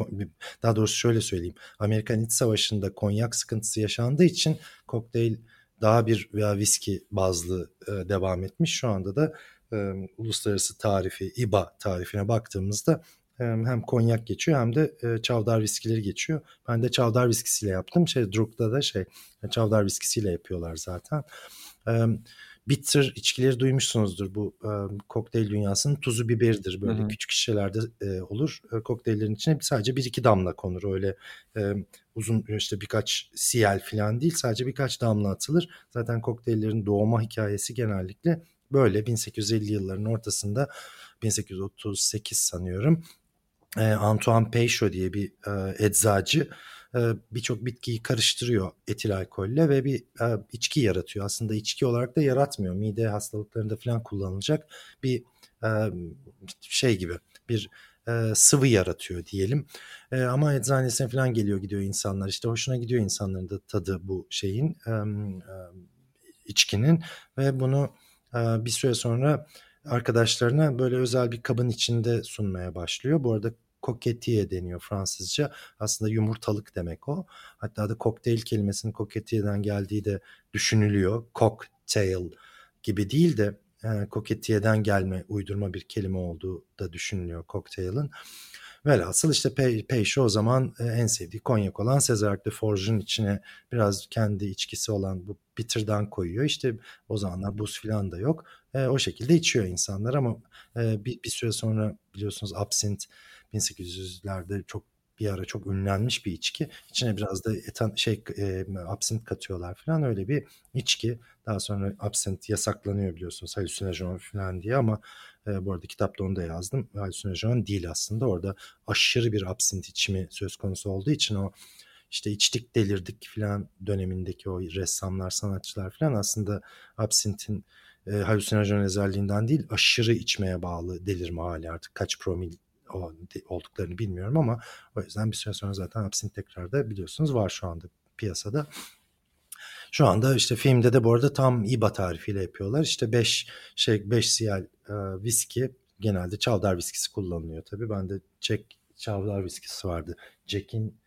[SPEAKER 4] daha doğrusu şöyle söyleyeyim. Amerikan İç Savaşı'nda konyak sıkıntısı yaşandığı için kokteyl daha bir veya viski bazlı e, devam etmiş. Şu anda da e, uluslararası tarifi IBA tarifine baktığımızda hem konyak geçiyor hem de çavdar viskileri geçiyor. Ben de çavdar viskisiyle yaptım. Şey Druk'ta da şey çavdar viskisiyle yapıyorlar zaten. Bitter içkileri duymuşsunuzdur. Bu e, kokteyl dünyasının tuzu biberidir. Böyle
[SPEAKER 1] Hı hı.
[SPEAKER 4] küçük şişelerde e, olur. E, kokteyllerin içine sadece bir iki damla konur. Öyle e, uzun işte birkaç siyel falan değil sadece birkaç damla atılır. Zaten kokteyllerin doğma hikayesi genellikle böyle 1850 yılların ortasında 1838 sanıyorum e, Antoine Peychaud diye bir e, eczacı birçok bitkiyi karıştırıyor etil alkolle ve bir e, içki yaratıyor. Aslında içki olarak da yaratmıyor. Mide hastalıklarında falan kullanılacak bir e, şey gibi bir e, sıvı yaratıyor diyelim. E, ama eczanesine falan geliyor gidiyor insanlar. İşte hoşuna gidiyor insanların da tadı bu şeyin e, e, içkinin ve bunu e, bir süre sonra arkadaşlarına böyle özel bir kabın içinde sunmaya başlıyor. Bu arada koketiye deniyor Fransızca. Aslında yumurtalık demek o. Hatta da kokteyl kelimesinin koketiyeden geldiği de düşünülüyor. Cocktail gibi değil de e, koketiyeden gelme uydurma bir kelime olduğu da düşünülüyor kokteylin. Velhasıl işte Pe Peyşo o zaman e, en sevdiği konyak olan César de Forge'un içine biraz kendi içkisi olan bu bitter'dan koyuyor. İşte o zamanlar buz falan da yok. E, o şekilde içiyor insanlar ama e, bir, bir süre sonra biliyorsunuz absint 1800'lerde çok bir ara çok ünlenmiş bir içki. İçine biraz da etan şey e, absint katıyorlar falan öyle bir içki. Daha sonra absint yasaklanıyor biliyorsunuz halüsinojen falan diye ama e, bu arada kitapta onu da yazdım. Halüsinojen değil aslında. Orada aşırı bir absint içimi söz konusu olduğu için o işte içtik delirdik falan dönemindeki o ressamlar, sanatçılar falan aslında absintin e, halüsinojen özelliğinden değil aşırı içmeye bağlı delirme hali artık kaç promil olduklarını bilmiyorum ama o yüzden bir süre sonra zaten absint tekrar da biliyorsunuz var şu anda piyasada. Şu anda işte filmde de bu arada tam IBA tarifiyle yapıyorlar. İşte 5 şey 5 siyal e, viski genelde çavdar viskisi kullanılıyor tabii. Ben de Jack çavdar viskisi vardı. Jack'in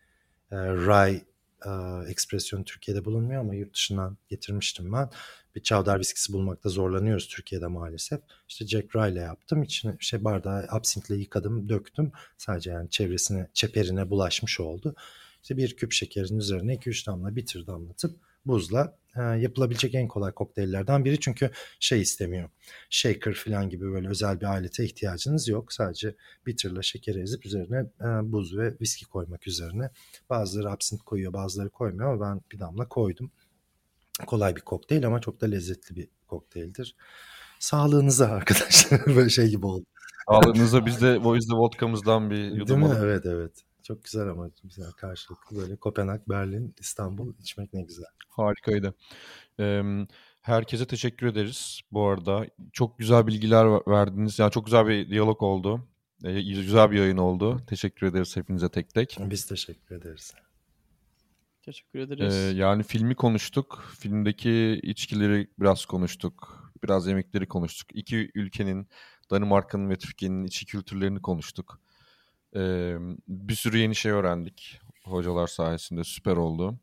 [SPEAKER 4] e, Rye e, ekspresyonu Türkiye'de bulunmuyor ama yurt dışından getirmiştim ben. Bir çavdar viskisi bulmakta zorlanıyoruz Türkiye'de maalesef. İşte Jack Rye yaptım. İçine şey bardağı absintle yıkadım, döktüm. Sadece yani çevresine, çeperine bulaşmış oldu. İşte bir küp şekerin üzerine 2-3 damla bitir damlatıp buzla e, yapılabilecek en kolay kokteyllerden biri. Çünkü şey istemiyor. Shaker falan gibi böyle özel bir alete ihtiyacınız yok. Sadece bitterla şekeri ezip üzerine e, buz ve viski koymak üzerine. Bazıları absint koyuyor bazıları koymuyor ama ben bir damla koydum. Kolay bir kokteyl ama çok da lezzetli bir kokteyldir. Sağlığınıza arkadaşlar (laughs) böyle şey gibi oldu.
[SPEAKER 1] Sağlığınıza biz de o yüzden vodkamızdan bir yudum
[SPEAKER 4] Değil mi?
[SPEAKER 1] alalım.
[SPEAKER 4] Evet evet. Çok güzel ama güzel karşılıklı böyle Kopenhag, Berlin, İstanbul içmek ne güzel.
[SPEAKER 1] Harikaydı. Ee, herkese teşekkür ederiz bu arada. Çok güzel bilgiler ver- verdiniz. Yani çok güzel bir diyalog oldu. Ee, güzel bir yayın oldu. Teşekkür ederiz hepinize tek tek.
[SPEAKER 4] Biz teşekkür ederiz.
[SPEAKER 3] Teşekkür
[SPEAKER 1] Ee,
[SPEAKER 3] ederiz.
[SPEAKER 1] yani filmi konuştuk. Filmdeki içkileri biraz konuştuk. Biraz yemekleri konuştuk. İki ülkenin, Danimarka'nın ve Türkiye'nin içki kültürlerini konuştuk. Ee, bir sürü yeni şey öğrendik. Hocalar sayesinde süper oldu.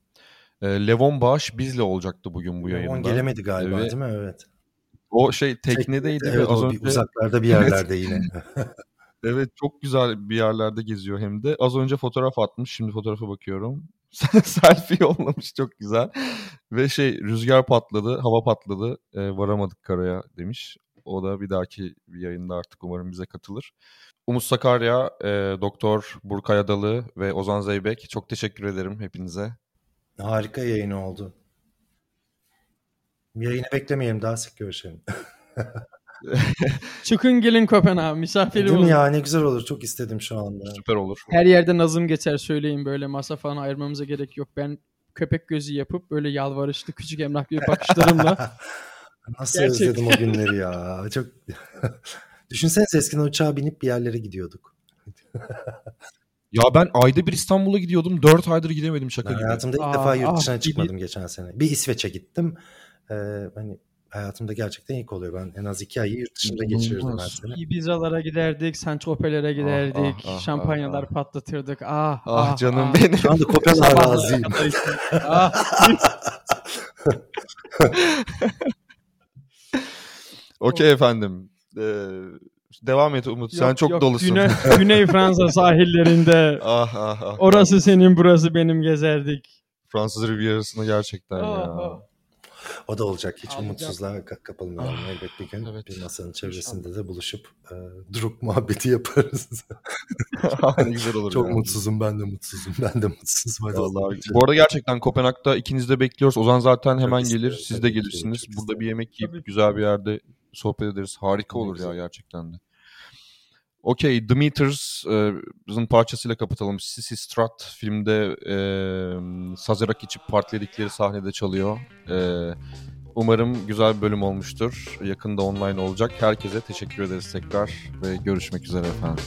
[SPEAKER 1] Ee, Levon Bağış bizle olacaktı bugün bu yayında.
[SPEAKER 4] On gelemedi galiba
[SPEAKER 1] Ve-
[SPEAKER 4] değil mi? Evet.
[SPEAKER 1] O şey teknedeydi ve
[SPEAKER 4] Evet
[SPEAKER 1] az
[SPEAKER 4] o bir
[SPEAKER 1] önce
[SPEAKER 4] uzaklarda bir (laughs) yerlerde yine. (laughs) (laughs)
[SPEAKER 1] evet çok güzel bir yerlerde geziyor hem de. Az önce fotoğraf atmış. Şimdi fotoğrafa bakıyorum. Selfie yollamış çok güzel. Ve şey rüzgar patladı, hava patladı. e, varamadık karaya demiş. O da bir dahaki bir yayında artık umarım bize katılır. Umut Sakarya, e, Doktor Burkay Adalı ve Ozan Zeybek çok teşekkür ederim hepinize.
[SPEAKER 4] Harika yayın oldu. Yayını beklemeyelim daha sık görüşelim. (laughs)
[SPEAKER 3] Çıkın gelin Kopenhag misafiri
[SPEAKER 4] Değil mi
[SPEAKER 3] olun.
[SPEAKER 4] ya ne güzel olur çok istedim şu anda.
[SPEAKER 1] Süper olur.
[SPEAKER 3] Her yerde nazım geçer söyleyin böyle masa falan ayırmamıza gerek yok. Ben köpek gözü yapıp böyle yalvarışlı küçük emlak bir bakışlarımla (laughs)
[SPEAKER 4] Nasıl
[SPEAKER 3] Gerçek.
[SPEAKER 4] özledim o günleri ya. Çok (laughs) Düşünsenize eskiden uçağa binip bir yerlere gidiyorduk. (laughs)
[SPEAKER 1] Ya ben ayda bir İstanbul'a gidiyordum. Dört aydır gidemedim şaka
[SPEAKER 4] Ben
[SPEAKER 1] gibi.
[SPEAKER 4] hayatımda ilk
[SPEAKER 3] Aa,
[SPEAKER 4] defa yurt
[SPEAKER 3] ah,
[SPEAKER 4] dışına
[SPEAKER 3] gibi.
[SPEAKER 4] çıkmadım geçen sene. Bir İsveç'e gittim. Ee, hani hayatımda gerçekten ilk oluyor. Ben en az iki ayı yurt dışında geçirirdim her sene.
[SPEAKER 3] Ibizalara giderdik, Saint-Tropez'lere giderdik,
[SPEAKER 1] ah, ah,
[SPEAKER 3] şampanyalar
[SPEAKER 1] ah.
[SPEAKER 3] patlatırdık. Ah,
[SPEAKER 1] Ah canım
[SPEAKER 3] ah.
[SPEAKER 1] benim.
[SPEAKER 4] Şu anda (laughs) Kopenhag'a razıyım.
[SPEAKER 3] ah.
[SPEAKER 1] Okey efendim. Ee, devam et Umut. Sen
[SPEAKER 3] Yok,
[SPEAKER 1] çok
[SPEAKER 3] yok,
[SPEAKER 1] dolusun.
[SPEAKER 3] Güney, (laughs) Güney Fransa sahillerinde. (laughs)
[SPEAKER 1] ah ah ah.
[SPEAKER 3] Orası senin, burası benim gezerdik.
[SPEAKER 1] Fransız Riviera'sına gerçekten
[SPEAKER 3] Ah,
[SPEAKER 1] ya.
[SPEAKER 3] ah.
[SPEAKER 4] O da olacak. Hiç
[SPEAKER 3] Alacak.
[SPEAKER 4] umutsuzluğa ka- kapılmayalım.
[SPEAKER 1] Ah,
[SPEAKER 4] Elbet bir gün
[SPEAKER 1] evet.
[SPEAKER 4] bir masanın çevresinde de buluşup e, druk muhabbeti yaparız. (laughs)
[SPEAKER 1] ne güzel olur.
[SPEAKER 4] Çok
[SPEAKER 1] yani.
[SPEAKER 4] mutsuzum ben de mutsuzum. Ben de mutsuzum. Hadi.
[SPEAKER 1] Vallahi. Bu arada gerçekten Kopenhag'da ikiniz de bekliyoruz. Ozan zaten hemen
[SPEAKER 4] Çok
[SPEAKER 1] gelir.
[SPEAKER 4] isterim,
[SPEAKER 1] Siz de gelirsiniz.
[SPEAKER 4] çok
[SPEAKER 1] Burada
[SPEAKER 4] isterim.
[SPEAKER 1] bir yemek yiyip
[SPEAKER 3] Tabii.
[SPEAKER 1] güzel bir yerde sohbet ederiz. Harika olur ya gerçekten de. Okey, The Meters'ın parçasıyla kapatalım. Sissy Strat filmde e, sazarak içip partiledikleri sahnede çalıyor. E, umarım güzel bir bölüm olmuştur. Yakında online olacak. Herkese teşekkür ederiz tekrar ve görüşmek üzere efendim.